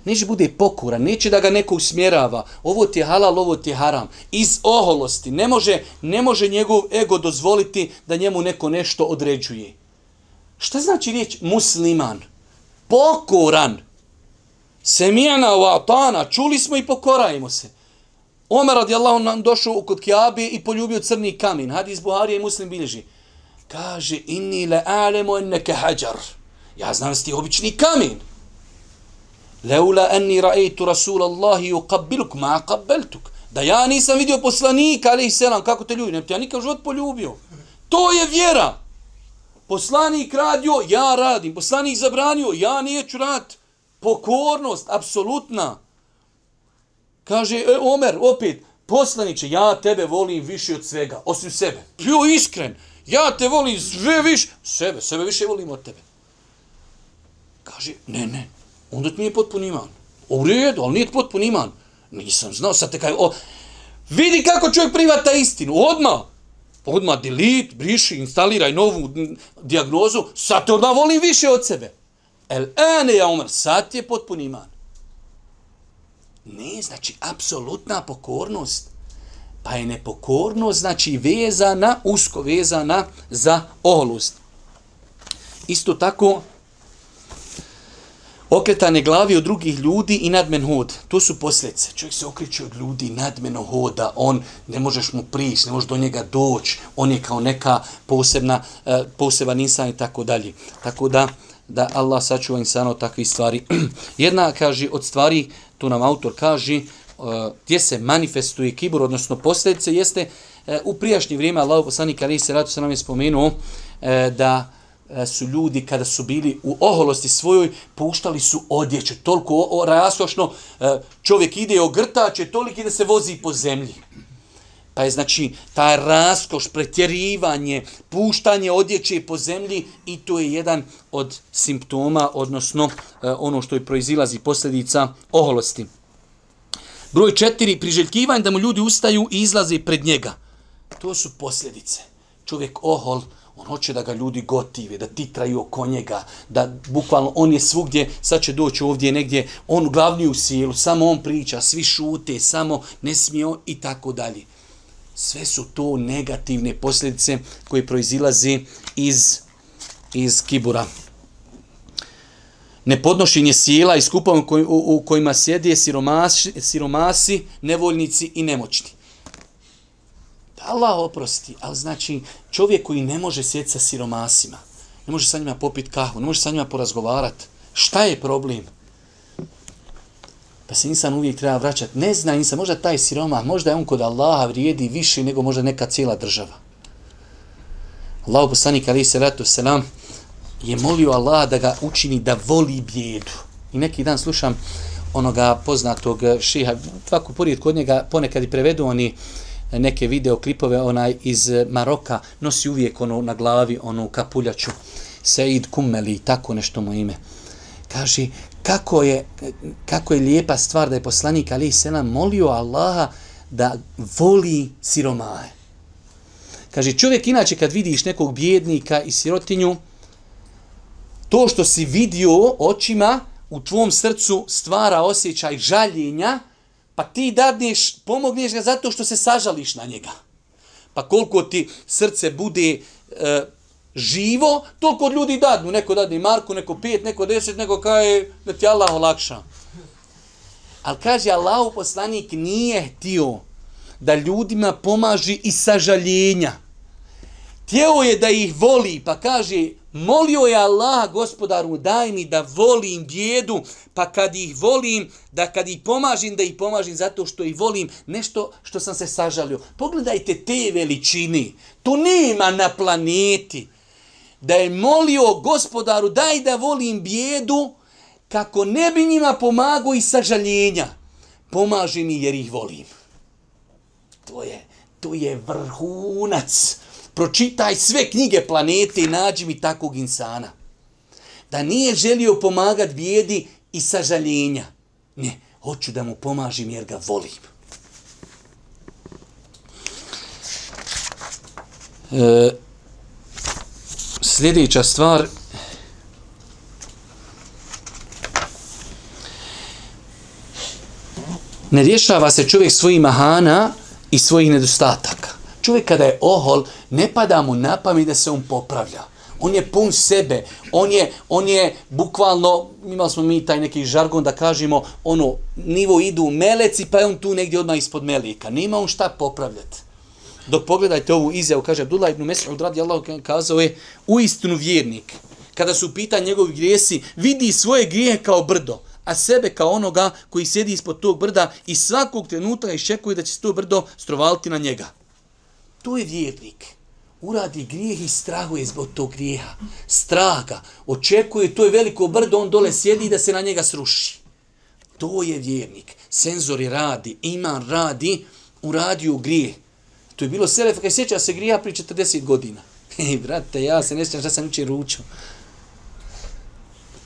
neće bude pokuran, neće da ga neko usmjerava, ovo ti je halal, ovo ti je haram, iz oholosti, ne može, ne može njegov ego dozvoliti da njemu neko nešto određuje. Šta znači riječ musliman? Pokoran. Semijana u atana, čuli smo i pokorajmo se. Omer radijallahu nam došao kod Kiabe i poljubio crni kamen. Hadis Buharije i muslim bilježi. Kaže, inni le alemo enneke hađar. Ja znam da ti obični kamen. Leula enni ra'aytu Rasulallahi yuqabbiluk ma qabbaltuk. Da ja nisam vidio poslanika, ali selam, kako te ljubi, ne bi ja nikad život poljubio. To je vjera. Poslanik radio, ja radim. Poslanik zabranio, ja neću rad. Pokornost, apsolutna. Kaže e, Omer, opet, poslaniće, ja tebe volim više od svega, osim sebe. Bio iskren, ja te volim sve više, sebe, sebe više volim od tebe. Kaže, ne, ne, onda ti nije potpun iman. U redu, ali nije potpun iman. Nisam znao, sad te kaj, o, vidi kako čovjek privata istinu, odmah. Odmah delete, briši, instaliraj novu diagnozu, sad te odmah volim više od sebe. El ene ja umr, sad je potpun iman. Ne, znači, apsolutna pokornost. Pa je nepokornost, znači, vezana, usko vezana za oholost. Isto tako, Okretanje glavi od drugih ljudi i nadmen hod. To su posljedice. Čovjek se okreće od ljudi, nadmeno hoda, on ne možeš mu prići, ne možeš do njega doći, on je kao neka posebna, e, poseban insan i tako dalje. Tako da, da Allah sačuva insano takvih stvari. Jedna, kaže, od stvari, tu nam autor kaže, e, gdje se manifestuje kibur, odnosno posljedice, jeste e, u prijašnje vrijeme, Allah poslanik Ali se ratu se nam je spomenuo da E, su ljudi kada su bili u oholosti svojoj, puštali su odjeću toliko raskošno, e, čovjek ide ogrtače, toliko da se vozi po zemlji. Pa je znači ta raskoš, pretjerivanje, puštanje odjeće po zemlji i to je jedan od simptoma, odnosno e, ono što je proizilazi posljedica oholosti. Broj četiri, priželjkivanje da mu ljudi ustaju i izlaze pred njega. To su posljedice. Čovjek ohol, on hoće da ga ljudi gotive, da titraju oko njega, da bukvalno on je svugdje, sad će doći ovdje negdje, on glavni u sjelu, samo on priča, svi šute, samo ne smije on i tako dalje. Sve su to negativne posljedice koje proizilaze iz, iz kibura nepodnošenje sjela i skupova u, u kojima sjede siromasi, siromasi, nevoljnici i nemoćni. Allah oprosti, ali znači čovjek koji ne može sjeti sa siromasima, ne može sa njima popiti kahvu, ne može sa njima porazgovarati, šta je problem? Pa se insan uvijek treba vraćati. Ne zna insan, možda taj siroma, možda je on kod Allaha vrijedi više nego možda neka cijela država. Allah poslanik ali se ratu selam, je molio Allaha da ga učini da voli bijedu. I neki dan slušam onoga poznatog šiha, tvako porijed kod njega, ponekad i prevedu oni neke videoklipove onaj iz eh, Maroka, nosi uvijek ono na glavi, onu kapuljaču, Said Kummeli, tako nešto mu ime. Kaže, kako je, kako je lijepa stvar da je poslanik Ali Selam molio Allaha da voli siromaje. Kaže, čovjek inače kad vidiš nekog bjednika i sirotinju, to što si vidio očima u tvom srcu stvara osjećaj žaljenja, pa ti dadneš, pomogneš ga zato što se sažališ na njega. Pa koliko ti srce bude e, živo, toliko ljudi dadnu. Neko dadne Marku, neko pet, neko deset, neko kaje da ti Allah olakša. Ali kaže Allah poslanik nije htio da ljudima pomaži i sažaljenja. Tijelo je da ih voli, pa kaže Molio je Allah gospodaru daj mi da volim bjedu, pa kad ih volim, da kad ih pomažim, da ih pomažim zato što ih volim, nešto što sam se sažalio. Pogledajte te veličini, to nema na planeti. Da je molio gospodaru daj da volim bjedu, kako ne bi njima pomagao i sažaljenja. Pomaži mi jer ih volim. To je, to je vrhunac pročitaj sve knjige planete i nađi mi takvog insana. Da nije želio pomagati bijedi i sažaljenja. Ne, hoću da mu pomažim jer ga volim. E, sljedeća stvar ne rješava se čovjek svojih mahana i svojih nedostataka. Čovjek kada je ohol, ne pada mu na pamet da se on popravlja. On je pun sebe. On je, on je bukvalno, imali smo mi taj neki žargon da kažemo, ono, nivo idu u meleci, pa je on tu negdje odmah ispod melika. Nema on šta popravljati. Dok pogledajte ovu izjavu, kaže Abdullah ibn Mes'ud radi Allah kazao je, u istinu vjernik, kada su pita njegovi grijesi, vidi svoje grije kao brdo, a sebe kao onoga koji sjedi ispod tog brda i svakog trenutka iščekuje da će se to brdo strovaliti na njega. To je vjernik. Uradi grijeh i strahuje zbog tog grijeha. Straga. Očekuje, to je veliko brdo, on dole sjedi da se na njega sruši. To je vjernik. Senzori radi, iman radi, uradio grijeh. To je bilo selef, kaj sjeća se grija pri 40 godina. Ej, brate, ja se ne sjećam šta sam učin ručao.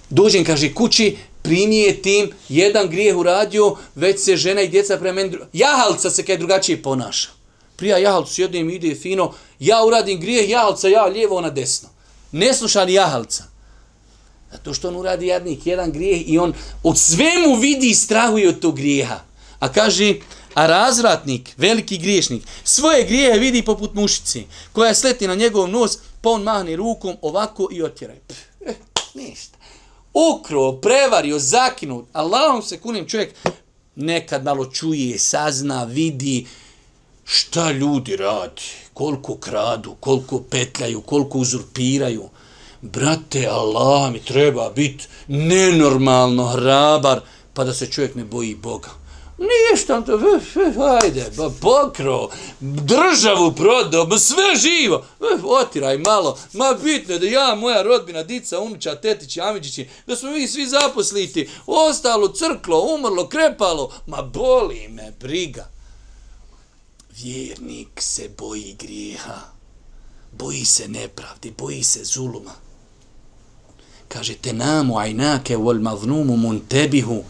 Dođem, kaže, kući, primijetim, jedan grijeh uradio, već se žena i djeca prema meni... Jahalca se kaj drugačije ponaša prija jahalcu jednim ide fino, ja uradim grijeh jahalca, ja lijevo, ona desno. Ne sluša ni jahalca. Zato što on uradi jadnik jedan grijeh i on od svemu vidi i strahuje od tog grijeha. A kaže, a razvratnik, veliki griješnik, svoje grijehe vidi poput mušice, koja sleti na njegov nos, pa on mahne rukom ovako i otjeraj. Eh, ništa. Ukro, prevario, zakinut, Allahom se kunim čovjek nekad malo čuje, sazna, vidi, šta ljudi radi, koliko kradu, koliko petljaju, koliko uzurpiraju. Brate, Allah mi treba biti nenormalno hrabar, pa da se čovjek ne boji Boga. Ništa, to, ajde, ba, pokro, državu prodao, ba, sve živo, otiraj malo, ma bitno da ja, moja rodbina, dica, unuča, tetići, amiđići, da smo mi svi zaposliti, ostalo, crklo, umrlo, krepalo, ma boli me, briga. Vjernik se boji grijeha, boji se nepravdi, boji se zuluma. Kaže, te namu ajnake vol mavnumu muntebihu,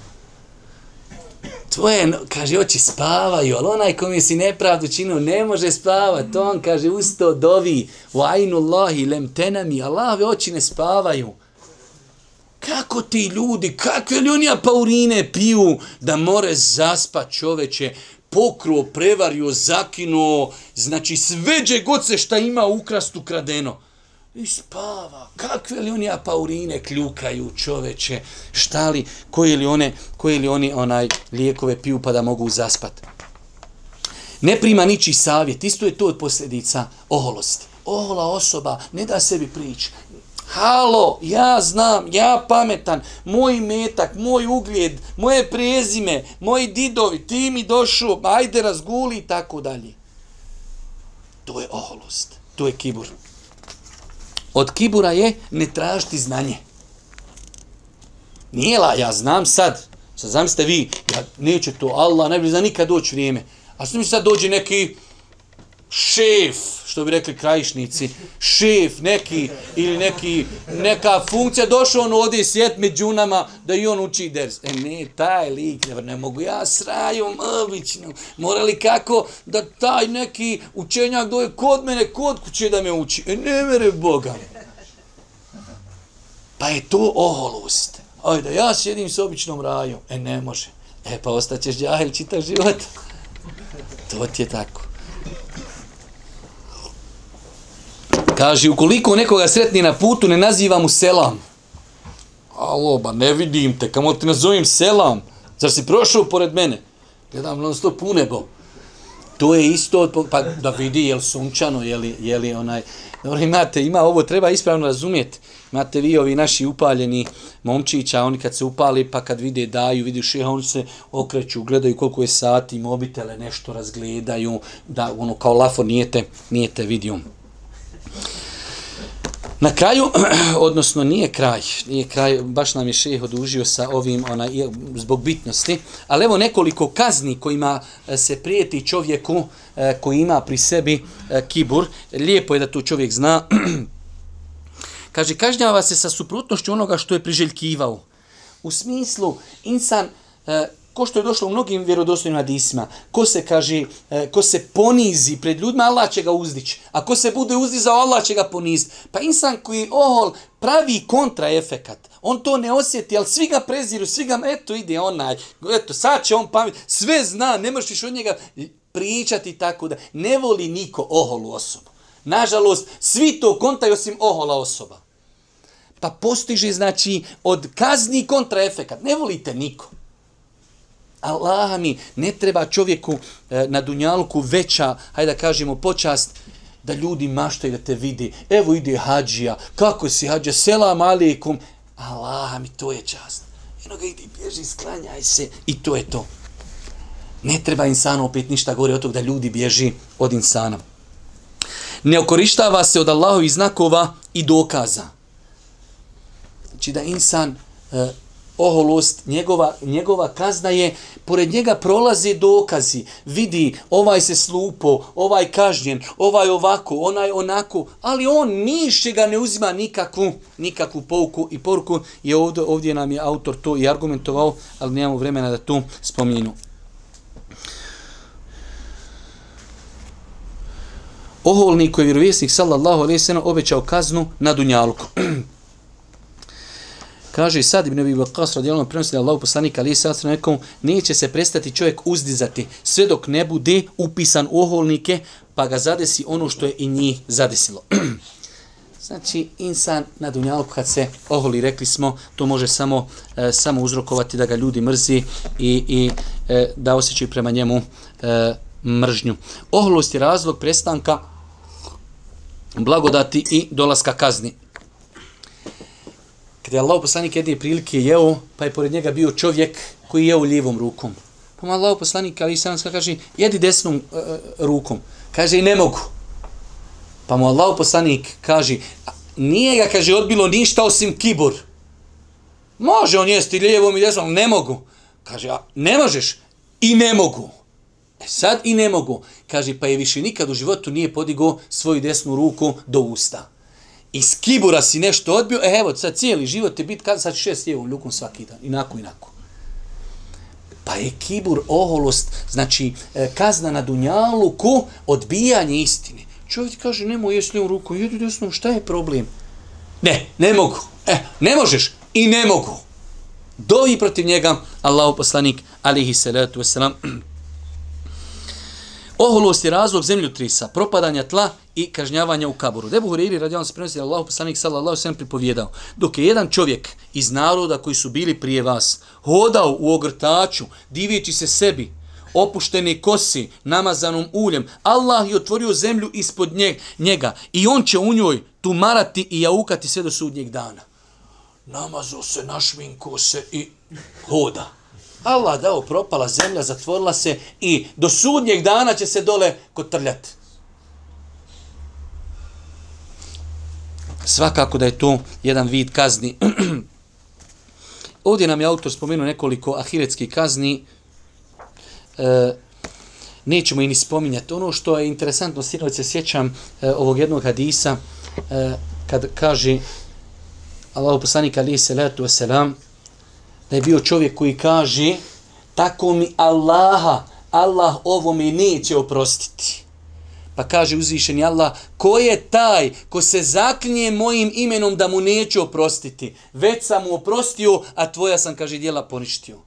tvoje, kaže, oči spavaju, ali onaj kom je si nepravdu činio, ne može spavati. On, kaže, usto dovi, u ajnu Allahi, lem tenami, Allahove oči ne spavaju. Kako ti ljudi, kakve li oni apaurine piju da more zaspa čoveče, pokruo, prevario, zakinuo, znači sveđe god se šta ima ukrast ukradeno. I spava. Kakve li oni apaurine kljukaju čoveče? Šta li, koje li one, koje li oni onaj lijekove piju pa da mogu zaspat? Ne prima niči savjet. Isto je to od posljedica oholosti. Ohola osoba ne da sebi prič. Halo, ja znam, ja pametan, moj metak, moj ugljed, moje prezime, moji didovi, ti mi došao, ajde razguli i tako dalje. To je oholost, to je kibur. Od kibura je ne tražiti znanje. Nije la, ja znam sad. Sad znam ste vi, ja neće to, Allah ne bi za nikad doći vrijeme. A što mi sad dođe neki šef, što bi rekli krajišnici, šef neki ili neki, neka funkcija, došao on ovdje sjet među nama da i on uči ders. E ne, taj lik, ne, ne mogu ja s rajom obično. Morali kako da taj neki učenjak doje kod mene, kod kuće da me uči. E ne mere Boga. Pa je to oholost. Ajde, ja sjedim s običnom rajom. E ne može. E pa ostaćeš džahil čitav život. To ti je tako. Kaže, ukoliko nekoga sretni na putu, ne naziva mu selam. Alo, ba ne vidim te, kamo ti nazovim selam? Zar si prošao pored mene? Gledam, non sto nebo. To je isto, pa da vidi je li sunčano, je li, je li onaj... Dobro, imate, ima ovo, treba ispravno razumjeti. Imate vi ovi naši upaljeni momčića, oni kad se upali, pa kad vide daju, vidi šeha, oni se okreću, gledaju koliko je sati, mobitele nešto razgledaju, da ono kao lafo nijete, nijete vidio. Na kraju, odnosno nije kraj, nije kraj, baš nam je šeh odužio sa ovim ona, zbog bitnosti, ali evo nekoliko kazni kojima e, se prijeti čovjeku e, koji ima pri sebi e, kibur. Lijepo je da to čovjek zna. Kaže, kažnjava se sa suprotnošću onoga što je priželjkivao. U smislu, insan ko što je došlo u mnogim vjerodostojnim hadisima, ko se kaže, e, ko se ponizi pred ljudima, Allah će ga uzdići. A ko se bude uzdizao, Allah će ga poniziti. Pa insan koji ohol pravi kontraefekat, on to ne osjeti, ali svi ga preziru, svi ga, eto ide onaj, eto sad će on pamet, sve zna, ne možeš od njega pričati tako da ne voli niko oholu osobu. Nažalost, svi to kontaju osim ohola osoba. Pa postiže, znači, od kazni kontraefekat. Ne volite niko. Allah mi ne treba čovjeku e, na dunjalku veća, hajde da kažemo, počast da ljudi maštaju da te vidi. Evo ide hađija, kako si hađija, selam alikum. Allah mi to je čast. Eno ga idi, bježi, sklanjaj se i to je to. Ne treba insanu opet ništa gore od tog da ljudi bježi od insana. Ne okorištava se od Allahovih znakova i dokaza. Znači da insan e, oholost, njegova, njegova kazna je, pored njega prolaze dokazi, vidi ovaj se slupo, ovaj kažnjen, ovaj ovako, onaj onako, ali on niše ga ne uzima nikakvu, nikakvu pouku i poruku i ovdje, ovdje nam je autor to i argumentovao, ali nemamo vremena da to spominu. Oholnik koji je vjerovjesnik sallallahu alaihi sallam obećao kaznu na Dunjalku. Kaže sad Ibn Abi Waqqas radijallahu prenosi da Allahu poslanik ali sa nekom neće se prestati čovjek uzdizati sve dok ne bude upisan u oholnike pa ga zadesi ono što je i njih zadesilo. znači insan na dunjalku kad se oholi rekli smo to može samo e, samo uzrokovati da ga ljudi mrzi i, i e, da osjećaju prema njemu e, mržnju. Oholost je razlog prestanka blagodati i dolaska kazni kada je Allah poslanik jedne prilike jeo, pa je pored njega bio čovjek koji jeo lijevom rukom. Pa mu Allah poslanik, ali sam kaže, jedi desnom uh, rukom. Kaže, i ne mogu. Pa mu Allah poslanik kaže, nije ga, kaže, odbilo ništa osim kibur. Može on jesti lijevom i desnom, ne mogu. Kaže, a ne možeš? I ne mogu. E sad i ne mogu. Kaže, pa je više nikad u životu nije podigo svoju desnu ruku do usta. Iz kibura si nešto odbio, e evo, sad cijeli život je bit, kada sad šest jevom ljukom svaki dan. Inako, inako. Pa je kibur, oholost, znači e, kazna na dunjaluku, odbijanje istine. Čovjek kaže, nemoj jesti lijevom rukom, jedu desnom, šta je problem? Ne, ne mogu. E, ne možeš i ne mogu. Dovi protiv njega, Allahu poslanik, alihi salatu wasalam, Oholost je razlog zemljotrisa, propadanja tla i kažnjavanja u kaburu. Debu Huriri radi on se prenosi da Allah poslanik sallallahu sallam pripovjedao. Dok je jedan čovjek iz naroda koji su bili prije vas hodao u ogrtaču, divijeći se sebi, opuštene kosi, namazanom uljem, Allah je otvorio zemlju ispod njega i on će u njoj tumarati i jaukati sve do sudnjeg dana. Namazo se, našminko se i hoda. Allah dao propala zemlja, zatvorila se i do sudnjeg dana će se dole kotrljati. Svakako da je to jedan vid kazni. Ovdje nam je autor spomenuo nekoliko ahiretskih kazni. E, nećemo i ni spominjati. Ono što je interesantno, sinoć se sjećam e, ovog jednog hadisa, e, kad kaže Allahu poslanik alaihi salatu wasalam, da je bio čovjek koji kaže tako mi Allaha, Allah ovo mi neće oprostiti. Pa kaže uzvišeni Allah, ko je taj ko se zaklinje mojim imenom da mu neće oprostiti? Već sam mu oprostio, a tvoja sam, kaže, dijela poništio.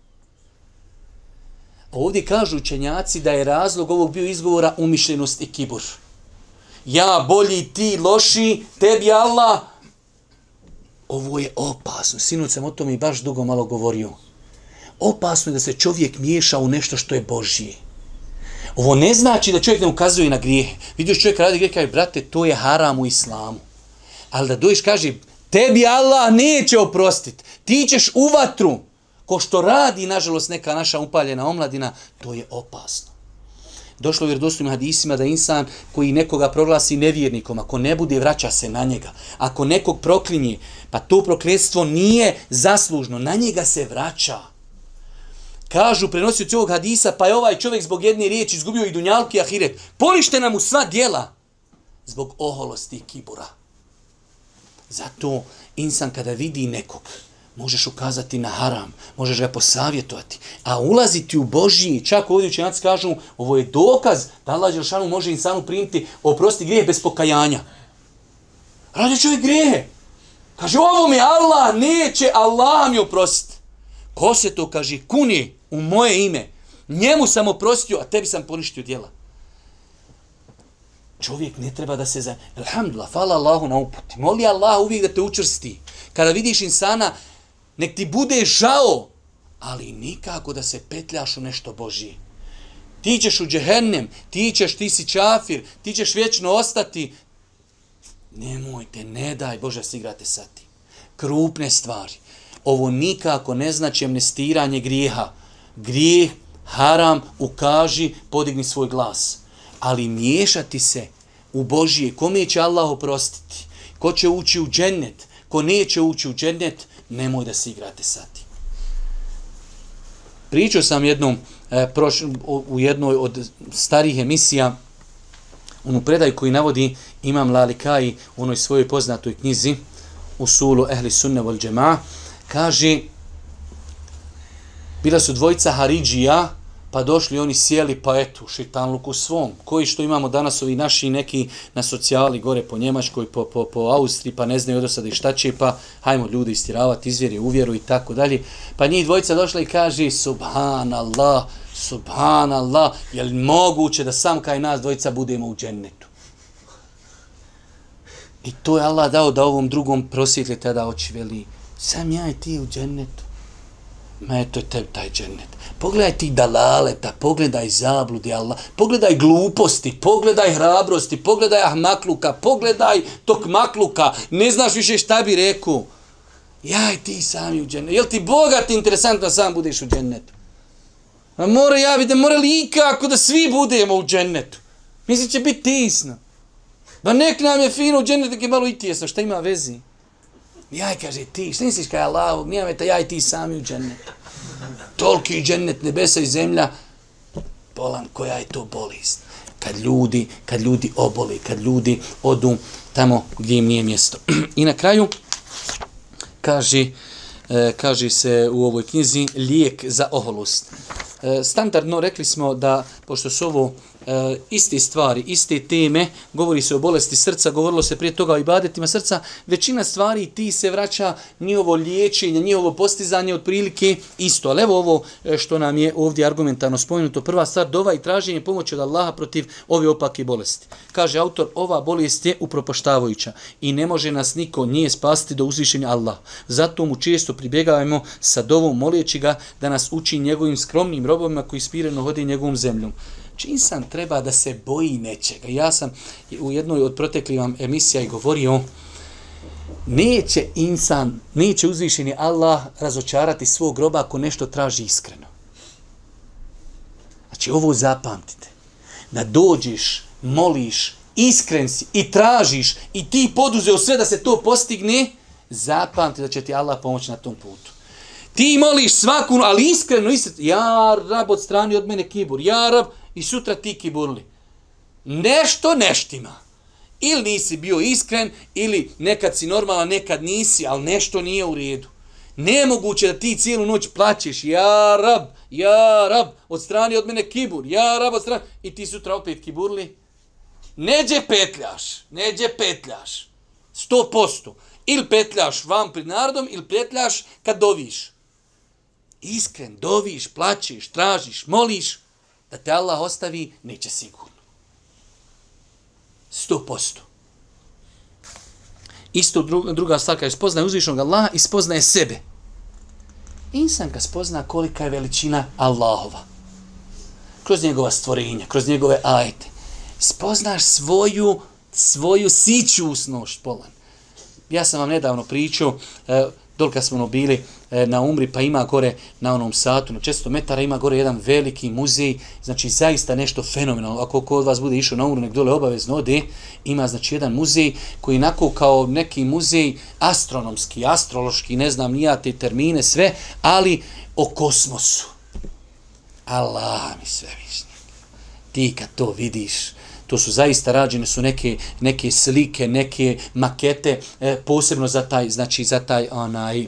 Pa ovdje kažu učenjaci da je razlog ovog bio izgovora umišljenost i kibur. Ja bolji, ti loši, tebi Allah, ovo je opasno. Sinoć sam o tome i baš dugo malo govorio. Opasno je da se čovjek miješa u nešto što je Božije. Ovo ne znači da čovjek ne ukazuje na grijeh. Vidiš čovjek radi grijeh, kaže, brate, to je haram u islamu. Ali da dojiš, kaže, tebi Allah neće oprostiti. Ti ćeš u vatru. Ko što radi, nažalost, neka naša upaljena omladina, to je opasno. Došlo je vjerodostojnim hadisima da insan koji nekoga proglasi nevjernikom, ako ne bude, vraća se na njega. Ako nekog proklinje, pa to prokletstvo nije zaslužno, na njega se vraća. Kažu, prenosioci ovog hadisa, pa je ovaj čovjek zbog jedne riječi izgubio i dunjalki ahiret. Ponište nam u sva dijela zbog oholosti i kibura. Zato insan kada vidi nekog, možeš ukazati na haram, možeš ga posavjetovati, a ulaziti u Božiji, čak ovdje učenjaci kažu, ovo je dokaz da Allah Đelšanu može insanu primiti oprosti grijeh bez pokajanja. Radi čovjek grijehe. Kaže, ovo mi Allah neće, Allah mi oprostiti. Ko se to kaže, kuni u moje ime, njemu sam oprostio, a tebi sam poništio djela. Čovjek ne treba da se za... Alhamdulillah, hvala Allahu na uputi. Moli Allah uvijek da te učrsti. Kada vidiš insana, nek ti bude žao, ali nikako da se petljaš u nešto Božije. Ti ćeš u džehennem, ti ćeš, ti si čafir, ti ćeš vječno ostati. Nemojte, ne daj Bože, se igrate sa ti. Krupne stvari. Ovo nikako ne znači amnestiranje grijeha. Grijeh, haram, ukaži, podigni svoj glas. Ali miješati se u Božije, kome će Allah oprostiti? Ko će ući u džennet? Ko neće ući u džennet? Nemoj da se igrate sa tim. Pričao sam jednom, e, proš, u jednoj od starih emisija, onu predaj koji navodi Imam Lalikai u onoj svojoj poznatoj knjizi, u sulu Ehli Sunne vol Džema, kaže, bila su dvojica Haridžija, pa došli oni sjeli pa eto šitanluku svom. Koji što imamo danas ovi naši neki na socijali gore po Njemačkoj po, po, po Austriji pa ne znaju odosada i šta će pa hajmo ljudi istiravati izvjeri uvjeru i tako dalje. Pa njih dvojica došla i kaže subhanallah subhanallah je li moguće da sam kaj nas dvojica budemo u džennetu? I to je Allah dao da ovom drugom prosvjetlje tada oči veli sam ja i ti u džennetu. Ma eto je tebi taj džennet. Pogledaj ti dalaleta, pogledaj zabludi Allah, pogledaj gluposti, pogledaj hrabrosti, pogledaj ahmakluka, pogledaj tokmakluka, ne znaš više šta bi rekao. Jaj, ti sami u džennetu. Jel ti bogat interesantno sam budeš u džennetu? A mora ja vidim, mora li ikako da svi budemo u džennetu. Mislim će biti tisno. Ba nek nam je fino u džennetu, je malo i tijesno, šta ima vezi? Jaj, kaže, ti, šta misliš kaj Allah, nijam ta ja i ti sami u džennetu. Toliki džennet, nebesa i zemlja, bolan, koja je to bolest. Kad ljudi, kad ljudi oboli, kad ljudi odu tamo gdje im nije mjesto. I na kraju, kaže, e, kaže se u ovoj knjizi, lijek za oholost. E, standardno rekli smo da, pošto su ovo e, iste stvari, iste teme, govori se o bolesti srca, govorilo se prije toga o ibadetima srca, većina stvari ti se vraća njihovo liječenje, njihovo postizanje od prilike isto. Ali evo ovo e, što nam je ovdje argumentarno spomenuto. Prva stvar, dova i traženje pomoći od Allaha protiv ove opake bolesti. Kaže autor, ova bolest je upropoštavajuća i ne može nas niko nije spasti do uzvišenja Allah. Zato mu često pribjegavamo sa dovom molijeći ga da nas uči njegovim skromnim robovima koji spireno hodi njegovom zemljom. Insan treba da se boji nečega. Ja sam u jednoj od proteklih vam emisija i govorio, neće insan, neće uzvišeni Allah razočarati svog groba ako nešto traži iskreno. Znači, ovo zapamtite. Da dođeš, moliš, iskren si i tražiš i ti poduzeo sve da se to postigne, zapamti da će ti Allah pomoći na tom putu. Ti moliš svaku, ali iskreno, iskreno, ja rab od strani od mene kibur, ja rab, i sutra ti kiburli. Nešto neštima. Ili nisi bio iskren, ili nekad si normalan, nekad nisi, ali nešto nije u redu. Nemoguće da ti cijelu noć plaćeš, ja rab, ja rab, od strani od mene kibur, ja rab od strani, i ti sutra opet kiburli. Neđe petljaš, neđe petljaš, sto posto. Ili petljaš vam pred narodom, ili petljaš kad doviš. Iskren, doviš, plaćeš, tražiš, moliš, da te Allah ostavi, neće sigurno. Sto posto. Isto druga stvar, kada spoznaje uzvišnog Allaha i spoznaje sebe. Insan ga spozna kolika je veličina Allahova. Kroz njegova stvorenja, kroz njegove ajte. Spoznaš svoju, svoju sićusnošt, polan. Ja sam vam nedavno pričao, eh, dol kad smo ono bili e, na Umri, pa ima gore na onom satu, na 400 metara, ima gore jedan veliki muzej, znači zaista nešto fenomenalno. Ako ko od vas bude išao na Umru, nek dole obavezno ode, ima znači jedan muzej koji inako kao neki muzej astronomski, astrološki, ne znam nija te termine, sve, ali o kosmosu. Allah mi sve višnjeg. Ti kad to vidiš, to su zaista rađene su neke neke slike, neke makete e, posebno za taj znači za taj onaj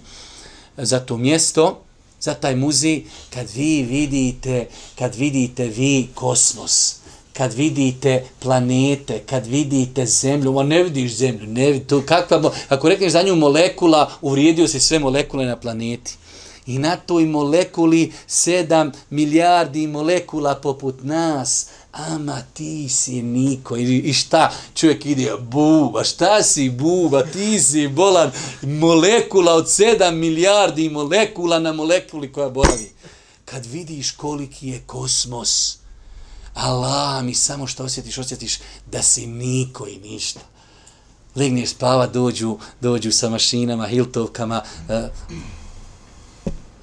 za to mjesto, za taj muzej kad vi vidite, kad vidite vi kosmos, kad vidite planete, kad vidite zemlju, on ne vidiš zemlju, ne vidi, to kakva, ako rekneš za nju molekula, uvrijedio se sve molekule na planeti. I na toj molekuli sedam milijardi molekula poput nas, ama ti si niko. I, i šta? Čovjek ide, buba, šta si buba, ti si bolan molekula od 7 milijardi molekula na molekuli koja boravi. Kad vidiš koliki je kosmos, Allah mi samo što osjetiš, osjetiš da si niko i ništa. Legneš spava, dođu, dođu sa mašinama, hiltovkama, uh,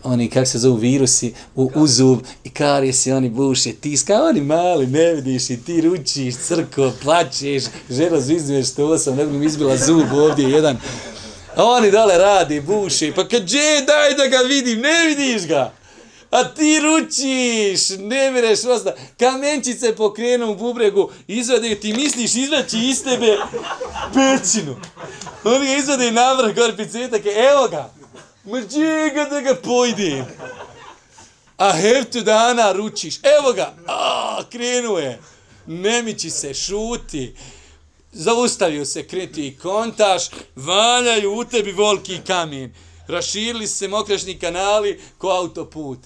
oni, kak se zovu, virusi u, u zub i karije se oni buše, tiska, oni mali, ne vidiš i ti ručiš, crko, plaćeš, žena zvizmeš što sam, nego mi izbila zub ovdje jedan. A oni dole radi, buše, pa kad je, daj da ga vidim, ne vidiš ga. A ti ručiš, ne mireš osta. Kamenčice pokrenu u bubregu, izvade, ti misliš izvaći iz tebe pećinu. Oni ga izvade na vrh, gore picetak, evo ga. Ma ga da ga pojdem? A heftu dana ručiš. Evo ga. A, krenuo je. Nemići se, šuti. Zaustavio se, kreti i kontaš. Valjaju u tebi volki kamen. Raširili se mokrašni kanali ko autoput.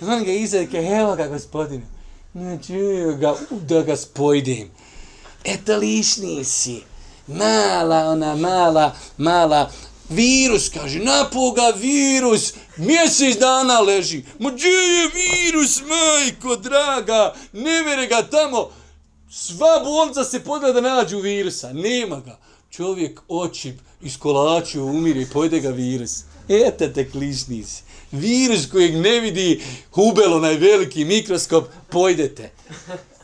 On ga izadike, evo ga gospodine. Znači, ga, da ga spojdim. Eto lišni si. Mala, ona mala, mala Virus, kaže, napoga virus, mjesec dana leži. Ma gdje je virus, majko, draga, ne vere ga tamo. Sva bolca se podla da nađu virusa, nema ga. Čovjek oči iskolačio, umire i pojede ga virus. Eta te klišnici. Virus kojeg ne vidi hubelo, najveliki mikroskop, pojdete.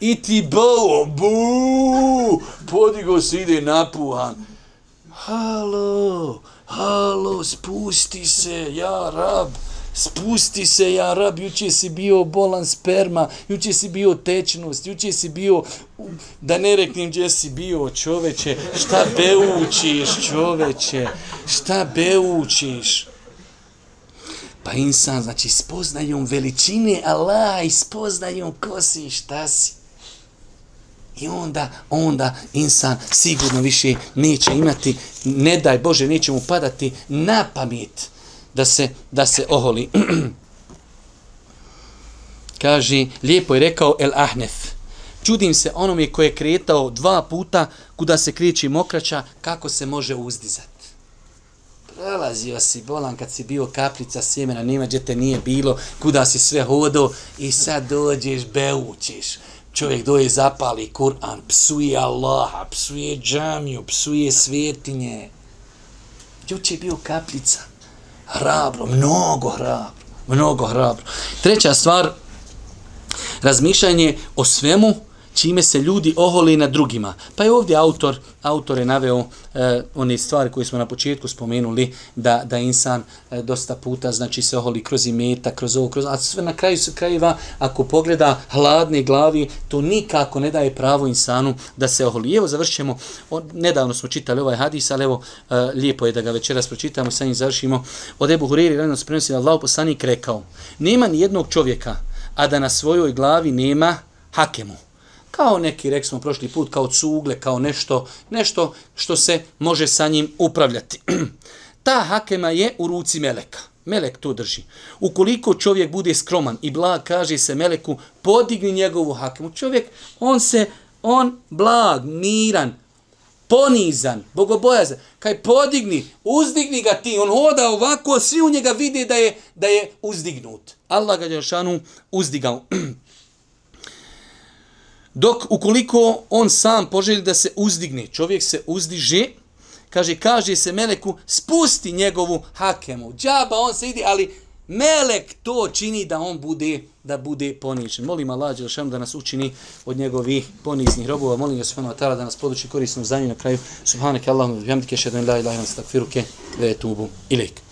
I ti bo, bu, podigo se ide napuhan. Halo, halo, spusti se, ja rab, spusti se, ja rab, juče si bio bolan sperma, juče si bio tečnost, juče si bio, da ne reknem gdje si bio, čoveče, šta be učiš, čoveče, šta be učiš? Pa insan, znači, spoznajom veličine Allah i spoznajom ko si i šta si. I onda, onda insan sigurno više neće imati, ne daj Bože, neće mu padati na pamet da se, da se oholi. Kaže, lijepo je rekao El Ahnef. Čudim se onome koje je kretao dva puta kuda se kriči mokraća, kako se može uzdizati. Prelazio si bolan kad si bio kaplica sjemena, nema gdje te nije bilo, kuda si sve hodo i sad dođeš, beučiš čovjek doje zapali Kur'an, psuje Allaha, psuje džamiju, psuje svetinje. Juče je bio kaplica. Hrabro, mnogo hrabro, mnogo hrabro. Treća stvar, razmišljanje o svemu čime se ljudi ohole na drugima. Pa je ovdje autor, autor je naveo e, one stvari koje smo na početku spomenuli, da, da insan e, dosta puta znači se oholi kroz imeta, kroz ovo, kroz, a sve na kraju se krajeva, ako pogleda hladne glavi, to nikako ne daje pravo insanu da se oholi. Evo završćemo, o, nedavno smo čitali ovaj hadis, ali evo e, lijepo je da ga večeras pročitamo, sa njim završimo. Od Ebu Huriri, radno se prenosi, Allah poslanik rekao, nema ni jednog čovjeka, a da na svojoj glavi nema hakemu kao neki, rekli smo prošli put, kao cugle, kao nešto, nešto što se može sa njim upravljati. Ta hakema je u ruci meleka. Melek to drži. Ukoliko čovjek bude skroman i blag, kaže se meleku, podigni njegovu hakemu. Čovjek, on se, on blag, miran, ponizan, bogobojazan. Kaj podigni, uzdigni ga ti, on hoda ovako, svi u njega vide da je, da je uzdignut. Allah ga je uzdigao. Dok ukoliko on sam poželi da se uzdigne, čovjek se uzdiže, kaže, kaže se Meleku, spusti njegovu hakemu. Džaba, on se ide, ali Melek to čini da on bude da bude ponižen. Molim Allah Đelšanu da nas učini od njegovih poniznih robova. Molim ga Subhanahu wa ta'ala da nas poduči korisnom za na kraju. Subhanak Allahumma bihamdike, šedun la ilaha illa anta astaghfiruke ve etubu ilaik.